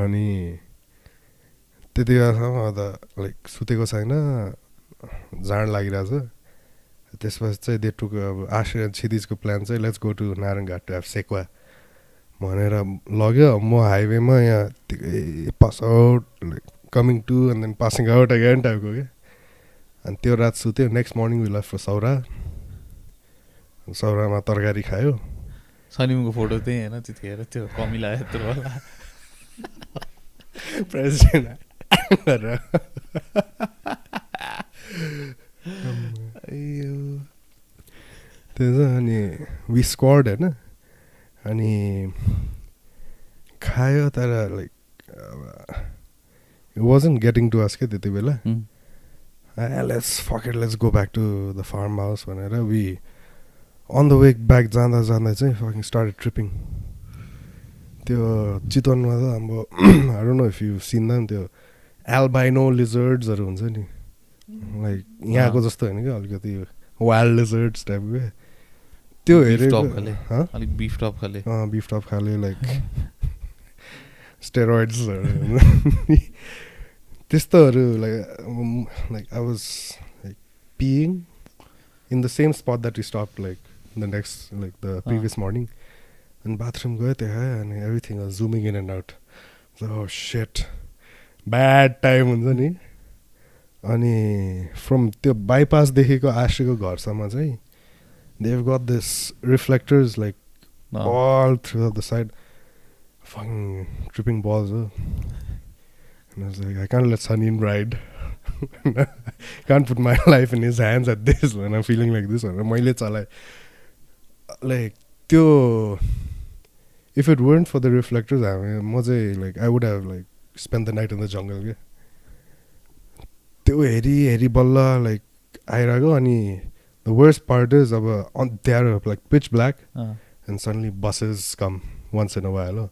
अनि त्यति बेलासम्म त लाइक सुतेको छैन। जाँड लागिरहेको छ त्यसपछि चाहिँ दे टुक अब आश्रय क्षितिजको प्लान चाहिँ let's go to Narayanghat to have sekuwa भनेर लग्यो। म हाइवेमा यहाँ pass out coming to and then passing out again टाइपको क्या अनि त्यो रात सुत्यो। नेक्स्ट मर्निङ वी लफ सौरा सौरामा तरकारी खायो। सनिमको फोटो त्यही होइन त्यतिखेर त्यो कमिला यत्रो होला। प्रेसिडेन्ट गरेर त्यो चाहिँ अनि वि स्क्वाड होइन? अनि खायो तर like wasn't getting to us क्या त्यति बेला। Let's fuck it let's go back to the farm house भनेर we on the way back जाँदा जाँदा चाहिँ फकिङ स्टार्ट ट्रिपिङ त्यो चितवनमा त अब I know if you seen नि त्यो एल्बाइनो लिजर्ड्सहरू हुन्छ नि। लाइक यहाँको जस्तो होइन क्या अलिकति वाइल्ड लिजर्ड्स टाइपको त्यो हेरेको टप खाले। हँ? अलिक बिफ टप खाले। अँ बिफ टप खाले लाइक स्टेरोइड्सहरू त्यस्तोहरू like like I was like peeing in the same spot that you stop like the next like the previous morning अनि बाथरुम गयो त्यहाँ अनि everything was zooming in and out set bad time हुन्छ नि। अनि from त्यो बाइपासदेखिको आशीको घरसम्म चाहिँ they've got this reflectors like अँ। all throughout the side. Fucking tripping balls. Oh. And I was like, I can't let Sunny ride. can't put my life in his hands at this when I'm feeling like this. मैले चलाएँ like त्यो if it weren't for the reflectors हामी म चाहिँ like I would have like spent the night in the jungle क्या त्यो हेरी हेरी बल्ल like आइरहेको अनि the worst part is अब on they are like pitch black अँ, and suddenly buses come once in a while हो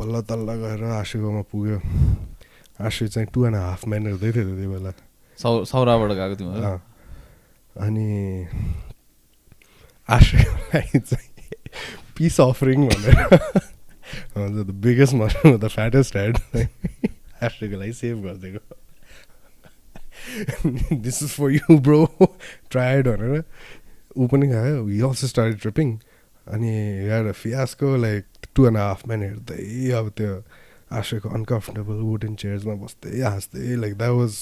बल्ल तल्ल गएर आशुकोमा पुग्यो आशु चाहिँ टु एन्ड हाफ म्यान हुँदै थियो त्यति बेला सौराबाट गएको अँ। अनि आशुलाई चाहिँ पिस अफरिङ भनेर the biggest mushroom the fattest head आशुको लागि सेभ गरिदिएको this is for you bro tried भनेर ऊ पनि खायो। हि अल्सो स्टार्ट ट्रिपिङ अनि यार fiasco like two and half man हेर्दै अब त्यो आशुको अनकम्फर्टेबल वुडन चेयर्समा बस्दै हाँस्दै like that was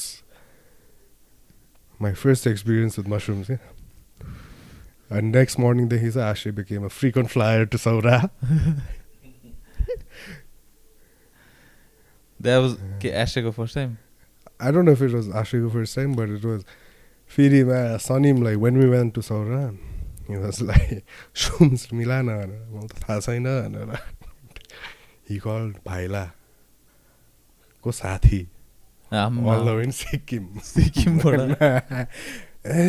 my first experience with mushrooms क्या अनि नेक्स्ट मर्निङदेखि चाहिँ Ashu became frequent flyer to Sauraha that was के एसेको first time I don't know if it was Ashiku first time, but it was फेरिमा Sanim like when we went to Sauraha he was like सुम्स मिला न भनेर मलाई त थाहा छैन भनेर हि कल भाइला को साथी अल द वे सिक्किम सिक्किमबाट ए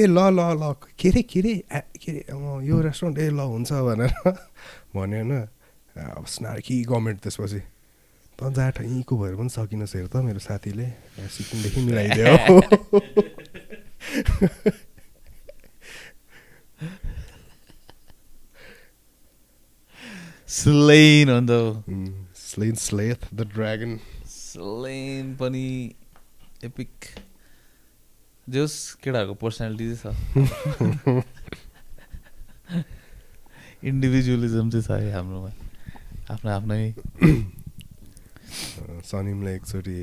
ए ल ल ल के अरे के अरे के अरे यो रेस्टुरेन्ट ए ल हुन्छ भनेर भन्यो होइन। अब स्नार्की गभर्मेन्ट त्यसपछि। त जाट यहीँको भएर पनि सकिनुहोस् हेर त मेरो साथीले सिक्किमदेखि मिलाइदियो। स्लेन अन्त। Slain slay the dragon. Slain पनि एपिक। जोस् केटाहरूको पर्सनालिटी चाहिँ छ। इन्डिभिजुअलिजम चाहिँ छ है हाम्रोमा। आफ्नो आफ्नै सनिमले एकचोटि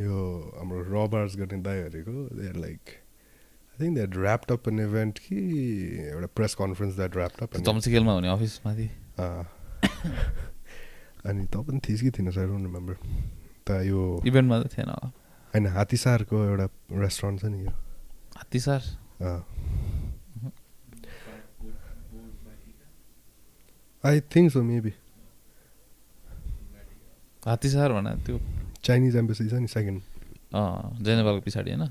यो हाम्रो रबार्स गर्ने दाईहरूको there like I think that wrapped up an event कि एउटा press conference that wrapped up चम्सिकेलमा हुने अफिस माथि अनि त पनि थिइस् कि थिएन सर डोन्ट रिमेम्बर त यो इभेन्टमा त थिएन होला। होइन हात्तीसारको एउटा रेस्टुरेन्ट छ नि यो। Hattisar I think so maybe Hattisar भन त्यो चाइनिज एम्बेसी छ नि सेकेन्ड अँ जेनेवालको पछाडि होइन।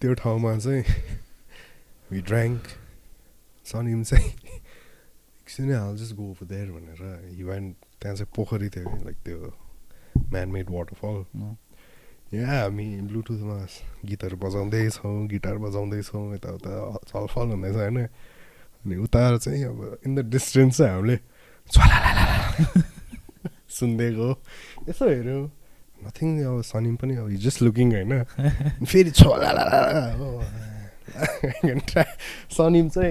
त्यो ठाउँमा चाहिँ वि ड्राङ्क सनिम चाहिँ एकछिनै हाल जस्ट गो ओभर देयर भनेर हिवान त्यहाँ चाहिँ पोखरी थियो लाइक त्यो म्यानमेड वाटरफल अँ। यहाँ हामी ब्लुटुथमा गीतहरू बजाउँदैछौँ गिटार बजाउँदैछौँ यताउता छलफल हुँदैछ होइन? अनि उता चाहिँ अब इन द डिस्टेन्स चाहिँ हामीले सुन्दै गयो यसो हेऱ्यो। नथिङ अब सनिम पनि अब जस्ट लुकिङ होइन? फेरि हो। सनिम चाहिँ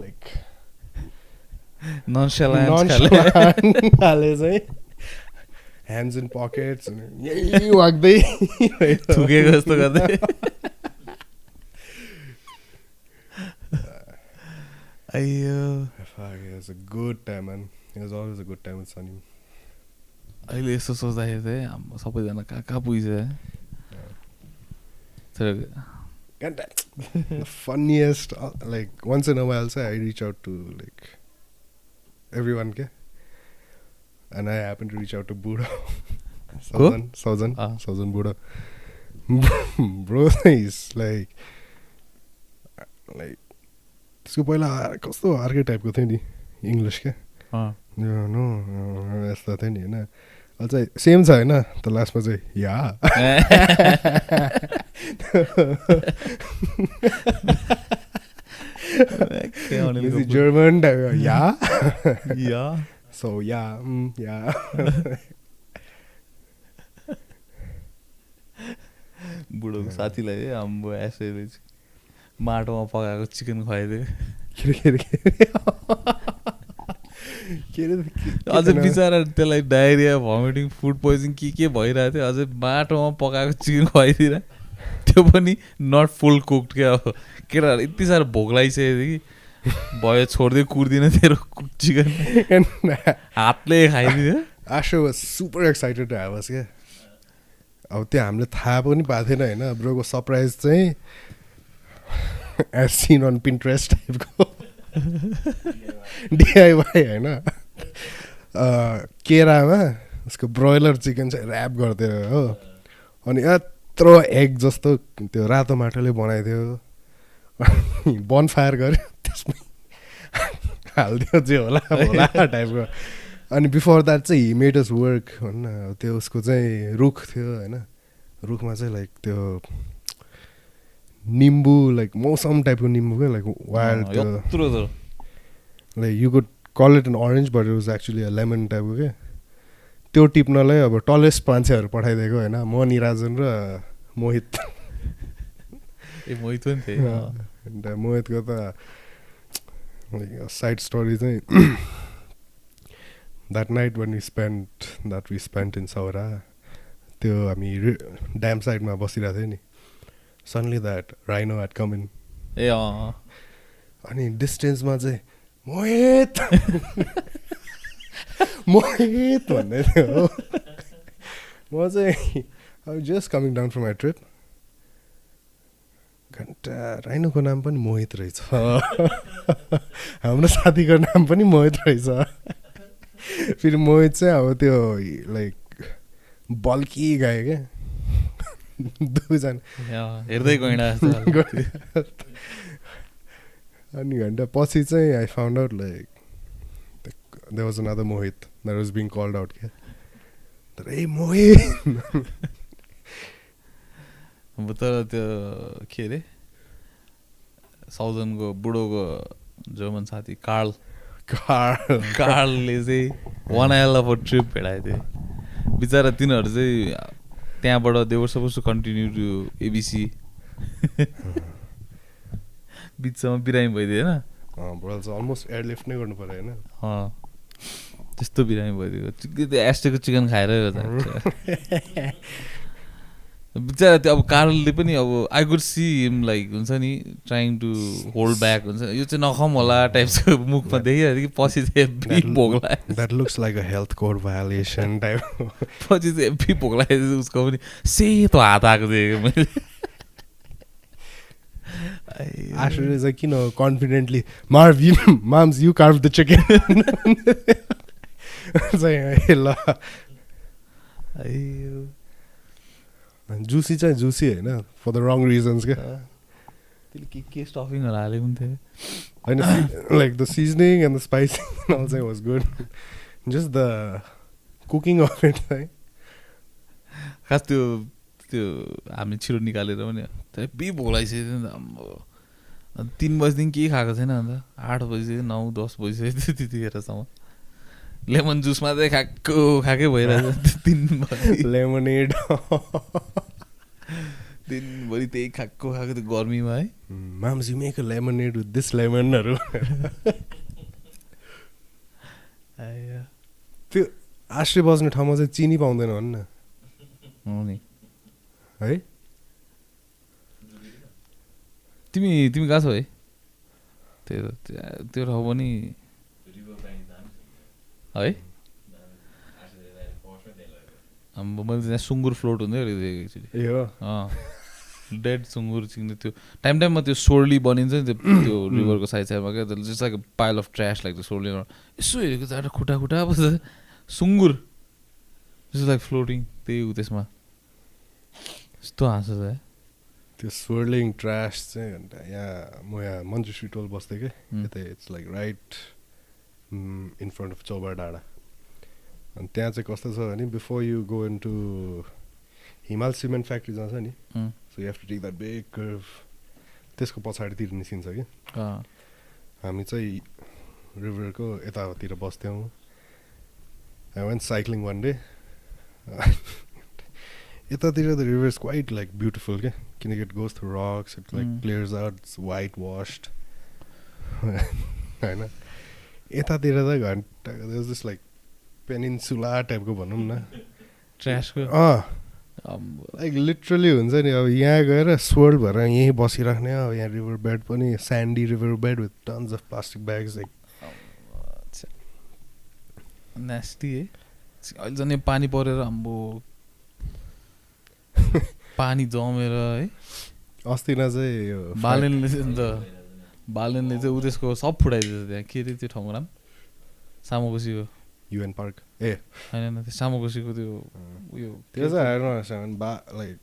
लाइक। हाले चाहिँ। ह्यान्ड्स इन पकेट्स यही वाग्दै थुकेको जस्तो गर्दै। अಯ್यो Fuck, was always a good time with Sunny. अहिले यस्तो सोच्दाखेरि चाहिँ आम्मा सबैजना कहाँ कहाँ पुगिसक्यो uh, like once in a while, say I reach out to like everyone, ke? and I happen to reach out to Buddha. Southern, Southern, Ah. Southern Buddha. Bro, he's like, like, त्यसको पहिला कस्तो अर्कै टाइपको थियो नि English क्या अँ, no यस्तो थियो नि होइन चाहिँ सेम छ होइन त लास्टमा चाहिँ या type, या या yeah, mm, yeah. बुढोको साथीलाई है आम्बो एसले माटोमा पकाएको चिकन खुवाइदियो के अरे, के अरे, के अरे के- के अझै थिएन? बिचरा त्यसलाई डायरिया भमिटिङ फुड पोइजन के के भइरहेको थियो? अझै माटोमा पकाएको चिकन खुवाइदिएर त्यो पनि नट फुल कुक्ड क्या अब केटाहरू यति साह्रो भोक लागिसकेको थियो कि? भयो छोडिदियो कुर्दिनँ तेरो चिकन हातले खाइदियो। excited to have us क्या? अब त्यो हामीले थाहा पनि पाएको थिएन होइन? ब्रोको सरप्राइज चाहिँ एज सिन अन पिन्ट्रेस्ट टाइपको डिआइवाई होइन? केरामा उसको ब्रोइलर चिकन चाहिँ ऱ्याप गरिदियो हो। अनि यत्रो एग जस्तो त्यो रातो माटोले बनाइदियो। बन फायर गऱ्यो त्यसमै हालिदियो जे होला होला टाइपको अनि बिफोर द्याट चाहिँ हि मेड अस वर्क भन्न त्यो उसको चाहिँ रुख थियो होइन? रुखमा चाहिँ लाइक त्यो निम्बु लाइक मौसम टाइपको निम्बु क्या like wild like you could call it an orange but it was actually a lemon टाइपको क्या त्यो टिप्नलाई अब टलेस्ट मान्छेहरू पठाइदिएको होइन? म निराजन र मोहित। ए मोहित पनि थिएँ। अन्त मोहितको त साइड स्टोरी चाहिँ that night one you spend that we spend in Sauraha त्यो हामी ड्याम साइडमा बसिरहेको थियो नि। Suddenly that rhino at come in a अँ अनि डिस्टेन्समा चाहिँ मोहित! मोहित! भन्दै थियो। हो म चाहिँ अब just coming down from my trip घन्टा राइनोको नाम पनि मोहित रहेछ। हाम्रो साथीको नाम पनि मोहित रहेछ। फेरि मोहित चाहिँ अब त्यो लाइक बल्की गायो क्या। दुईजना हेर्दै गइँडा अनि घन्टा पछि चाहिँ I found out like they was another Mohit that was being called out क्या तर ए मोहित अब तर त्यो के अरे? साउजनको बुढोको जर्मन साथी कार्ल कार कार्लले चाहिँ वान आइएल अफ ट्रिप भेटाएको थियो। बिचरा तिनीहरू चाहिँ त्यहाँबाट they were suppose to continue to ABC बिचसम्म बिरामी भइदियो होइन? अलमोस्ट एयरलिफ्ट नै गर्नु पऱ्यो होइन? त्यस्तो बिरामी भइदिएको। चिक्कै त्यो एस्टेको चिकन खाएर बिचरा त्यो अब कार्लले पनि अब I good see him like हुन्छ नि ट्राइङ टु होल्ड ब्याक हुन्छ यो चाहिँ नखाउँ होला टाइप्सको मुखमा देखिहाल्यो कि पछि चाहिँ हेब्बी भोक लाग्यो that looks like a health code violation type पछि चाहिँ भोक लाग्यो उसको पनि सेतो हात आएको देखेँ मैले। आश्चर्य चाहिँ किन confidently मार्भ you moms you carve the chicken ल। जुसी चाहिँ जुसी होइन फर द रङ रिजन्स क्या त्यसले के के स्टफिङहरू हालेको पनि थियो। होइन like the seasoning and the spicing all चाहिँ was good just the cooking of it चाहिँ खास त्यो त्यो हामी छिटो निकालेर पनि हेब्बी भोक लागिसकेको थियो नि त तिन बजीदेखि केही खाएको छैन अन्त आठ बजी नौ दस बजिसकेको थियो त्यतिखेरसम्म। लेमन जुस मात्रै खाएको खाएकै भइरहेको थियो दिनभरि लेमनेड दिनभरि त्यही खाएको खाएको थियो गर्मीमा है moms you make a lemonade with this लेमनहरू। त्यो आश्रय बस्ने ठाउँमा चाहिँ चिनी पाउँदैन भन्न हो नि है तिमी तिमी गएको छौ है त्यही त त्यहाँ- त्यो ठाउँ पनि है मैले त्यहाँ सुँगुर फ्लोट हुँदै थिएँ एकचोटि ए हो अँ डेड सुँगुर चिन्ने त्यो टाइम टाइममा त्यो सोर्ली बनिन्छ नि त्यो त्यो रिभरको साइड साइडमा क्या त्यसले just like pile of trash like त्यो सोर्ली यसो हेरेको त एउटा खुट्टा खुट्टा अब सुँगुर जस्तो लाइक फ्लोटिङ त्यही उ त्यसमा यस्तो हाँसो छ है त्यो स्वर्लिङ ट्रास चाहिँ अन्त यहाँ म यहाँ मन्जु स्ट्रिटोल बस्थेँ कि Mm. यता it's like right in front of Chauba डाँडा अनि त्यहाँ चाहिँ कस्तो छ भने before you go in to Himal cement factory जान्छ नि so you have to take that big curve त्यसको पछाडितिर निस्किन्छ कि? हामी चाहिँ रिभरको यतातिर बस्थ्यौँ। I went cycling one day यतातिर the river is quite like beautiful क्या? किनकि it goes through rocks it like. Clears out white washed होइन? यतातिर त घन्टा जस्ट लाइक पेनिन्सुला टाइपको भनौँ न। ट्रासको? अँ। लाइक लिटरली हुन्छ नि अब यहाँ गएर स्वर्ल्ड भएर यहीँ बसिराख्ने अब यहाँ रिभर बेड पनि sandy river bed with tons of plastic bags like nasty है। अहिले झन् पानी परेर आम्बो पानी जमेर है। चाहिँ यो बालनले चाहिँ अन्त बालनले चाहिँ ऊ त्यसको सब फुटाइदिएछ त्यहाँ। के अरे त्यो ठाउँको नाम? सामोकोसीको। UN park. ए। होइन होइन त्यो सामोकोसीको त्यो उयो त्यो चाहिँ बा लाइक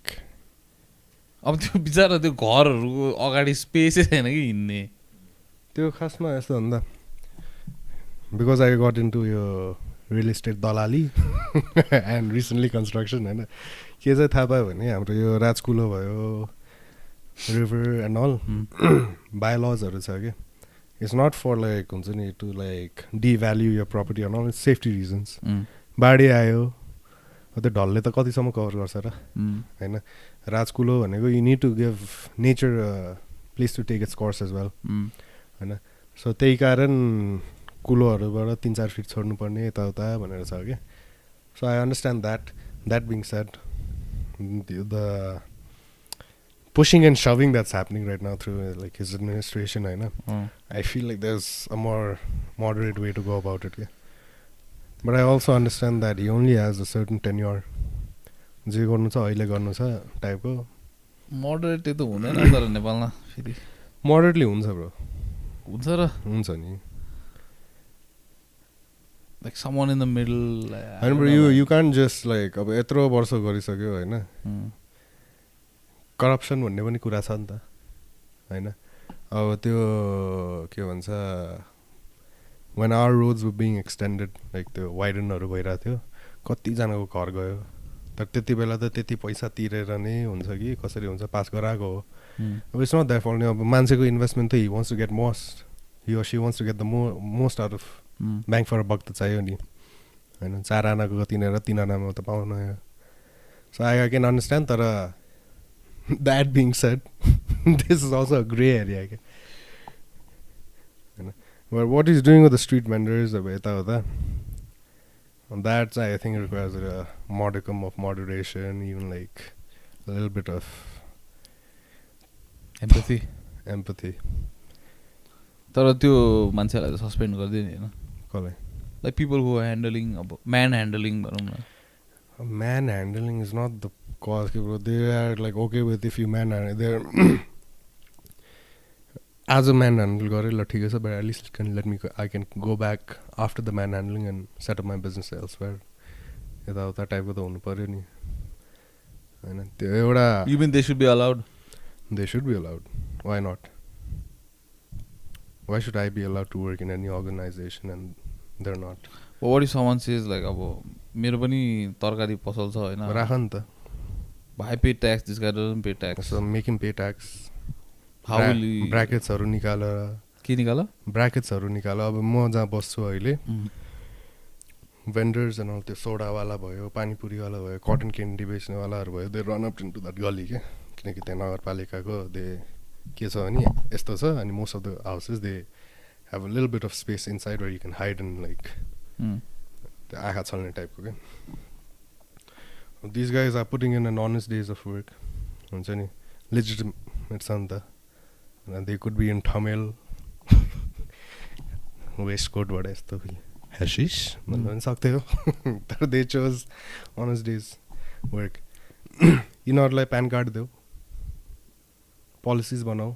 अब त्यो बिचरा त्यो घरहरूको अगाडि स्पेसै छैन कि हिँड्ने। त्यो खासमा यस्तो भन्दा because I got in to यो रियल इस्टेट दलाली एन्ड रिसेन्टली कन्स्ट्रक्सन होइन। के चाहिँ थाहा पायो भने हाम्रो यो राजकुलो भयो रिभर एन्ड अल बायोलजहरू छ कि? इट्स नट फर लाइक हुन्छ नि to like devalue your property and all safety reasons बाढी आयो त्यो ढलले त कतिसम्म कभर गर्छ र? उम्, होइन? राजकुलो भनेको you need to give nature place to take its course as well होइन? सो त्यही कारण कुलोहरूबाट तिन चार फिट छोड्नुपर्ने यताउता भनेर छ कि? So I understand that that being said the pushing and shoving that's happening right now through like his administration होइन अँ, I feel like there's a more moderate way to go about it. Yeah? But I also understand that he only has a certain tenure. जे गर्नु छ अहिले गर्नु छ टाइपको moderate त्यो त हुँदैन तर नेपालमा फेरि मोडरेटली हुन्छ ब्रो हुन्छ र हुन्छ नि like someone in the middle होइन bro you you can't just like अब यत्रो वर्ष गरिसक्यो होइन करप्सन भन्ने पनि कुरा छ नि त होइन? अब त्यो के भन्छ one hour roads being extended like त्यो वाइडनहरू भइरहेको थियो कतिजनाको घर गयो। तर त्यति बेला त त्यति पैसा तिरेर नै हुन्छ कि कसरी हुन्छ पास गराएको हो। अब इट्स नट द्याट अब मान्छेको इन्भेस्टमेन्ट त he wants to get most he she wants to get the मो most out of bang for buck त चाहियो नि होइन? चार आनाको तिनेर तिन आनामा त पाउनु so I I can understand तर that being said this is also grey area क्या होइन what is doing the street vendors अब यताउता द्याट चाहिँ I think requires a modicum of moderation even like lil bit of empathy empathy तर त्यो मान्छेहरूलाई suspend गरिदियो नि होइन? कसलाई? लाइक पिपल हु ह्यान्डलिङ अब म्यान ह्यान्डलिङ भनौँ न। Man handling is not the cause bro. they are like okay with if you man handle they're as a man handle गरे ल ठिकै छ but at least can let me I can go back after the man handling and set up my business elsewhere यताउता टाइपको त हुनु पऱ्यो नि होइन त्यो एउटा you mean they should be allowed they should be allowed why not why should I be allowed to work in any organization and they're not what if someone says like अब मेरो पनि तरकारी पसल छ होइन राख नि त भाइ pay tax this pay tax How will he- ब्राकेट्सहरू निकालेर के निकाल? ब्राकेट्सहरू निकाल। अब म जहाँ बस्छु अहिले भेन्डर्स एन्ड अल त्यो सोडावाला भयो पानीपुरीवाला भयो कटन क्यान्डी बेच्नेवालाहरू भयो they run up to that गली क्या किनकि त्यहाँ नगरपालिकाको दे के छ भने यस्तो छ अनि most of the houses they have a lil bit of space inside where you can hide and like त्यो आँखा छल्ने टाइपको क्या this guys are putting in an honest days of work हुन्छ नि लेजिटिमेट छ नि त they could be in Thamel west कोटबाट यस्तो हेसिस भन्नु पनि सक्थ्यो तर they chose honest days work यिनीहरूलाई प्यान कार्ड देऊ पोलिसिज बनाऊ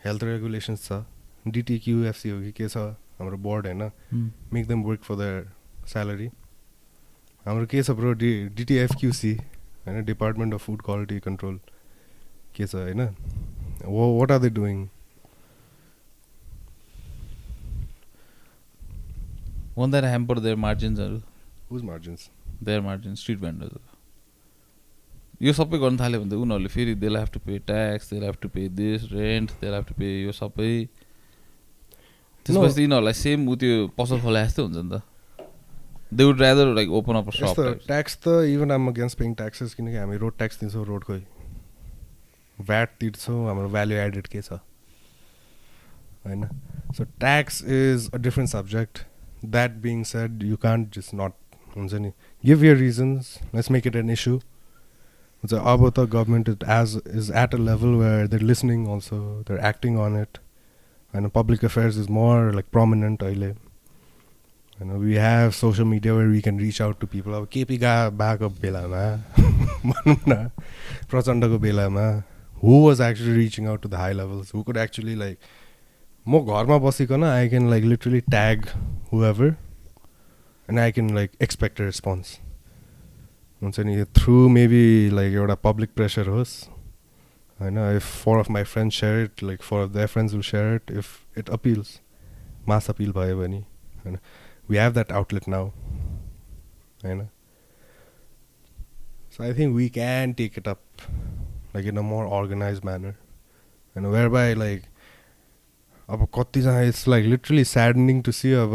हेल्थ रेगुलेसन्स छ डिटिक्युएफसी हो कि के छ हाम्रो बोर्ड होइन make them work for their salary हाम्रो के छ ब्रो डि डिटिएफक्युसी होइन? Department of food quality control के छ होइन? What are they doing won't that hamper their मार्जिन्सहरू whose margins their margin street भेन्डर्सहरू यो सबै गर्न थाल्यो भने त उनीहरूले फेरि they have to pay tax they have to pay this rent they have to pay यो सबै। त्यसपछि यिनीहरूलाई सेम उ त्यो पसल खोला जस्तै हुन्छ नि त। They would rather like open up यस्तो सप ट्याक्स त even I'm against paying taxes किनकि हामी रोड ट्याक्स दिन्छौँ रोडकै भ्याट तिर्छौँ हाम्रो भ्याल्यु एडेड के छ होइन so tax is a different subject that being said you can't just not हुन्छ नि give your reasons let's make it an issue हुन्छ अब त government is as is at a level where they're listening also they're acting on it होइन public affairs is more like prominent अहिले। होइन we have social media we can reach out to people अब केपी गा भएको बेलामा भनौँ न प्रचण्डको बेलामा who was actually reaching out to the high levels who could actually like म घरमा बसिकन I can like literally tag whoever and I can like expect response हुन्छ नि थ्रु मेबी लाइक एउटा पब्लिक प्रेसर होस् होइन if four of my friends share it like four of the friends will share it if it appeals mass appeal भयो भने होइन। We have that outlet now होइन so I think we can take it up like in a more organize manner होइन where by like अब कतिजना it's like literally saddening to see अब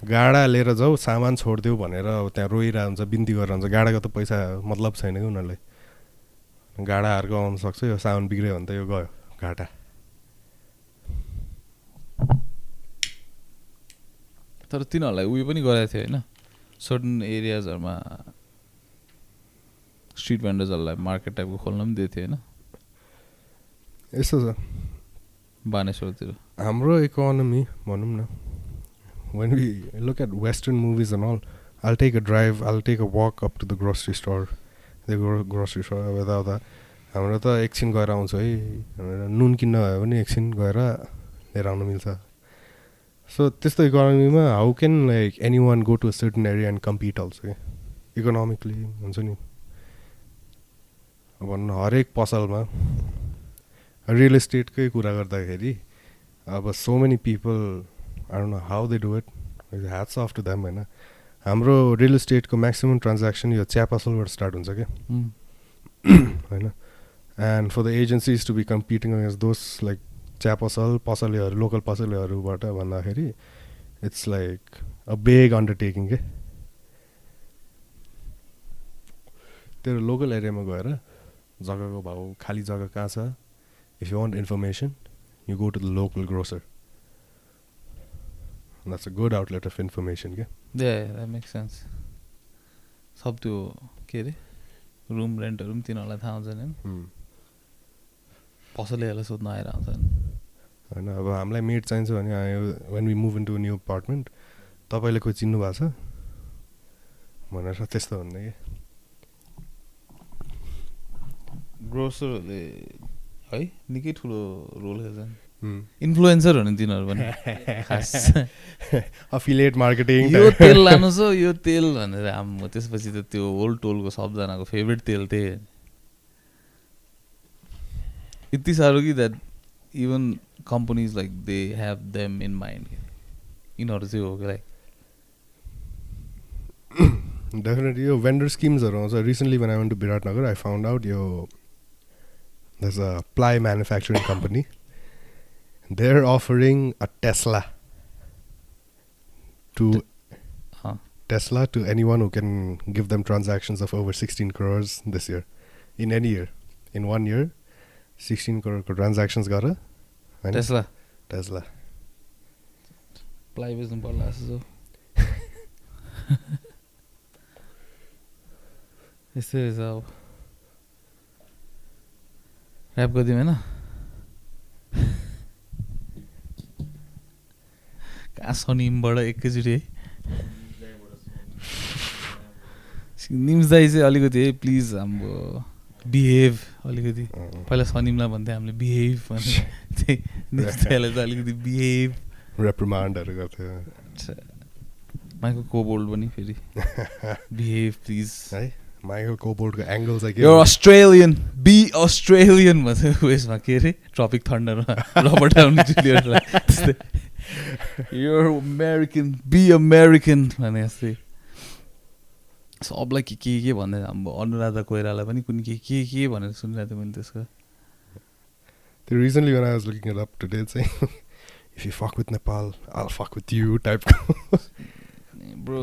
गाडा लिएर जाऊ सामान छोडिदेऊ भनेर अब त्यहाँ रोइरहेको हुन्छ बिन्ती गरेर हुन्छ गाडाको त पैसा मतलब छैन कि उनीहरूलाई गाडाहरूको आउनु सक्छ यो सामान बिग्रियो भने त यो गयो घाटा। तर तिनीहरूलाई उयो पनि गरेको थियो होइन। सर्टन एरियाजहरूमा स्ट्रिट भेन्डर्सहरूलाई मार्केट टाइपको खोल्न पनि दिएको थियो होइन। यस्तो छ। बानेश्वरतिर। हाम्रो इकोनोमी भनौँ न when we look at Western movies and all, I'll take a drive, I'll take a walk up to the grocery store, the gro- grocery store यताउता हाम्रो त एकछिन गएर आउँछ है। भनेर नुन किन्न भयो भने एकछिन गएर लिएर आउनु मिल्छ। सो त्यस्तो इकोनोमीमा how can like anyone go to certain area and compete also क्या इकोनोमिकली हुन्छ नि अब भनौँ न हरेक पसलमा रियल इस्टेटकै कुरा गर्दाखेरि अब so many people I don't know how they do it hats off to them होइन हाम्रो रियल इस्टेटको म्याक्सिमम् ट्रान्ज्याक्सन यो चिया पसलबाट स्टार्ट हुन्छ क्या होइन and for the agencies to be competing against those like चिया पसल पसलेहरू लोकल पसलेहरूबाट भन्दाखेरि it's like a big undertaking के तेरो लोकल एरियामा गएर जग्गाको भाउ खाली जग्गा कहाँ छ if you want information you go to the local grocer that's a good outlet of information क्या द्याट मेक सेन्स सब त्यो के अरे रुम रेन्टहरू पनि तिनीहरूलाई थाहा हुन्छ नि? होइन पसलेहरूलाई सोध्न आएर आउँछन् होइन अब हामीलाई मेड चाहिन्छ भने when we move into new apartment तपाईँले कोही चिन्नु भएको छ? भनेर त्यस्तो भन्ने कि? ग्रोसरहरूले है निकै ठुलो रोल खेल्छन्। इन्फ्लुएन्सर हो। नि तिनीहरू पनि। अफिलिएट मार्केटिङ यो तेल लानुहोस् हो यो तेल भनेर आम त्यसपछि त त्यो होल टोलको सबजनाको फेभरेट तेल त्यही। यति साह्रो कि that even companies like they have them in mind in order to like definitely your vendor schemes are on. So recently when I went to Biratnagar, I found out your there's a ply manufacturing company. They're offering a Tesla to Tesla to anyone who can give them transactions of over 16 crores this year, in any year, in one year, 16 crore transactions got a त्यसला Tesla ply बेच्नु पर्ला जस्तो यस्तै रहेछ अब rap गरिदिउँ होइन सनिमबाट एकैचोटि है निम्स दाई चाहिँ अलिकति है प्लिज हाम्रो बिहेभ अलिकति पहिला सनिमलाई भन्थ्यो हामीले बिहेभ भने चाहिँ अलिकति बिहेभ रेप्रिमान्डहरू गर्थ्यो माइकल कोबोल्ड पनि फेरि बिहेभ प्लिज है माइकल कोबोर्डको एङ्गल चाहिँ के अस्ट्रेलियन बी अस्ट्रेलियन भन्छ उयसमा के अरे ट्रपिक थन्डरमा रबर्ट डाउनी जुनियरलाई त्यस्तै यो अमेरिकन बी अमेरिकन भने जस्तै सबलाई के के के भन्दै अब अनुराधा कोइरालाई पनि कुनै के के के भनेर सुनिरहेको थिएँ मैले त्यसको त्यो रिजनली when I was looking it up today चाहिँ if you fuck with Nepal I'll fuck with you टाइपको ब्रो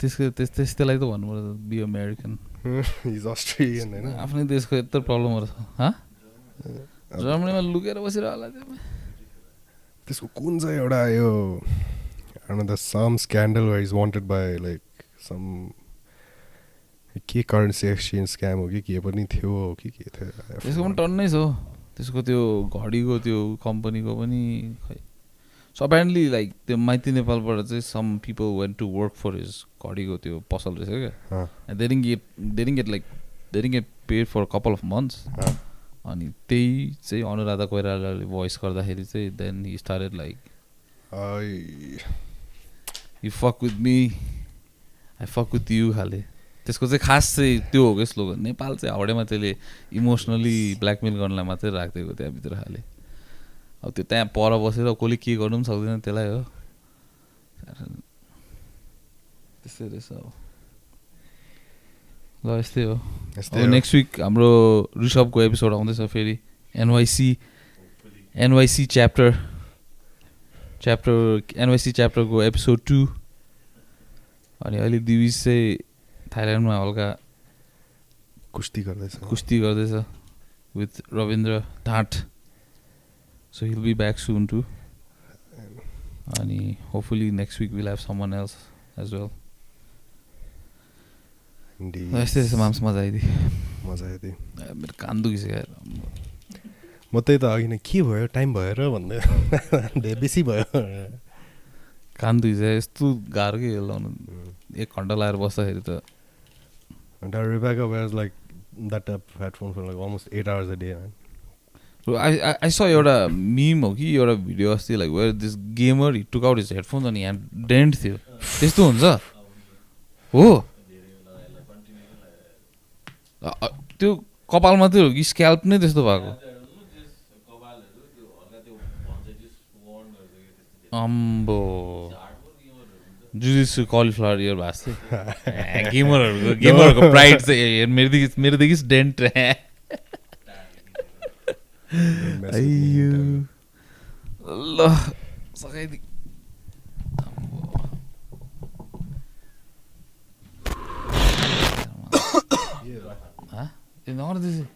त्यसको त्यस त्यस्तैलाई त भन्नु पर्छ बी अमेरिकन इज अस्ट्रेलियन होइन आफ्नै देशको यत्रो प्रब्लमहरू छ जर्मनीमा लुकेर बसिरह होला त्यो त्यसको कुन चाहिँ एउटा यो the some scandal is wanted by like some के करेन्सी एक्सचेन्ज स्क्याम हो कि के पनि थियो हो कि के थियो? त्यसको पनि टन्नै छ। त्यसको त्यो घडीको त्यो कम्पनीको पनि खै। सो अपेरेन्टली लाइक त्यो माइती नेपालबाट चाहिँ some people went to work for his घडीको त्यो पसल रहेछ क्या। They weren't get they weren't get like they weren't get paid for couple of months. अनि त्यही चाहिँ अनुराधा कोइरालाले भोइस गर्दाखेरि चाहिँ then he started like I, you fuck with me I fuck with you खाले। त्यसको चाहिँ खास चाहिँ त्यो हो क्या स्लोगन। नेपाल चाहिँ हाउडेमा त्यसले इमोसनली ब्ल्याकमेल गर्नलाई मात्रै राखिदिएको त्यहाँभित्र खाले। अब त्यो त्यहाँ पर बसेर कसले के गर्नु पनि सक्दैन त्यसलाई हो। त्यस्तै रहेछ अब। ल यस्तै हो। अब। नेक्स्ट विक हाम्रो ऋषभको एपिसोड आउँदैछ फेरि। NYC NYC chapter chapter NYC च्याप्टरको episode two अनि अहिले दिविज चाहिँ थाइल्यान्डमा हल्का कुस्ती गर्दैछ। कुस्ती गर्दैछ with Rabindra ढाँट। So he'll be back soon too अनि hopefully next week we'll have someone else as well. यस्तै रहेछ माम्स मजा आइदियो। मजा आयो त्यही ए, मेरो कान दुखिसक्यो। म त्यही त अघि नै के भयो? टाइम भयो र भन्दै बेसी भयो। कान दुखिसक्यो यस्तो गाह्रो के लाउनु एक घन्टा लगाएर बस्दाखेरि त अन्त Rebecca wears like that type of headphone for like almost eight hours a day, man. I I saw एउटा मिम हो कि एउटा भिडियो अस्ति like where this gamer he took out his headphones अनि यहाँ डेन्ट थियो त्यस्तो हुन्छ हो त्यो कपाल मात्रै हो कि स्क्याल्प नै त्यस्तो भएको? अम्बो। जुजिसु कलिफ्लावर इयर भएको थियो गेमरहरूको गेमरहरूको प्राइड चाहिँ हेर मेरोदेखि मेरोदेखि dent Don't mess with me, अय्यो tell you. ल सघाइदि ए नगर्दैछ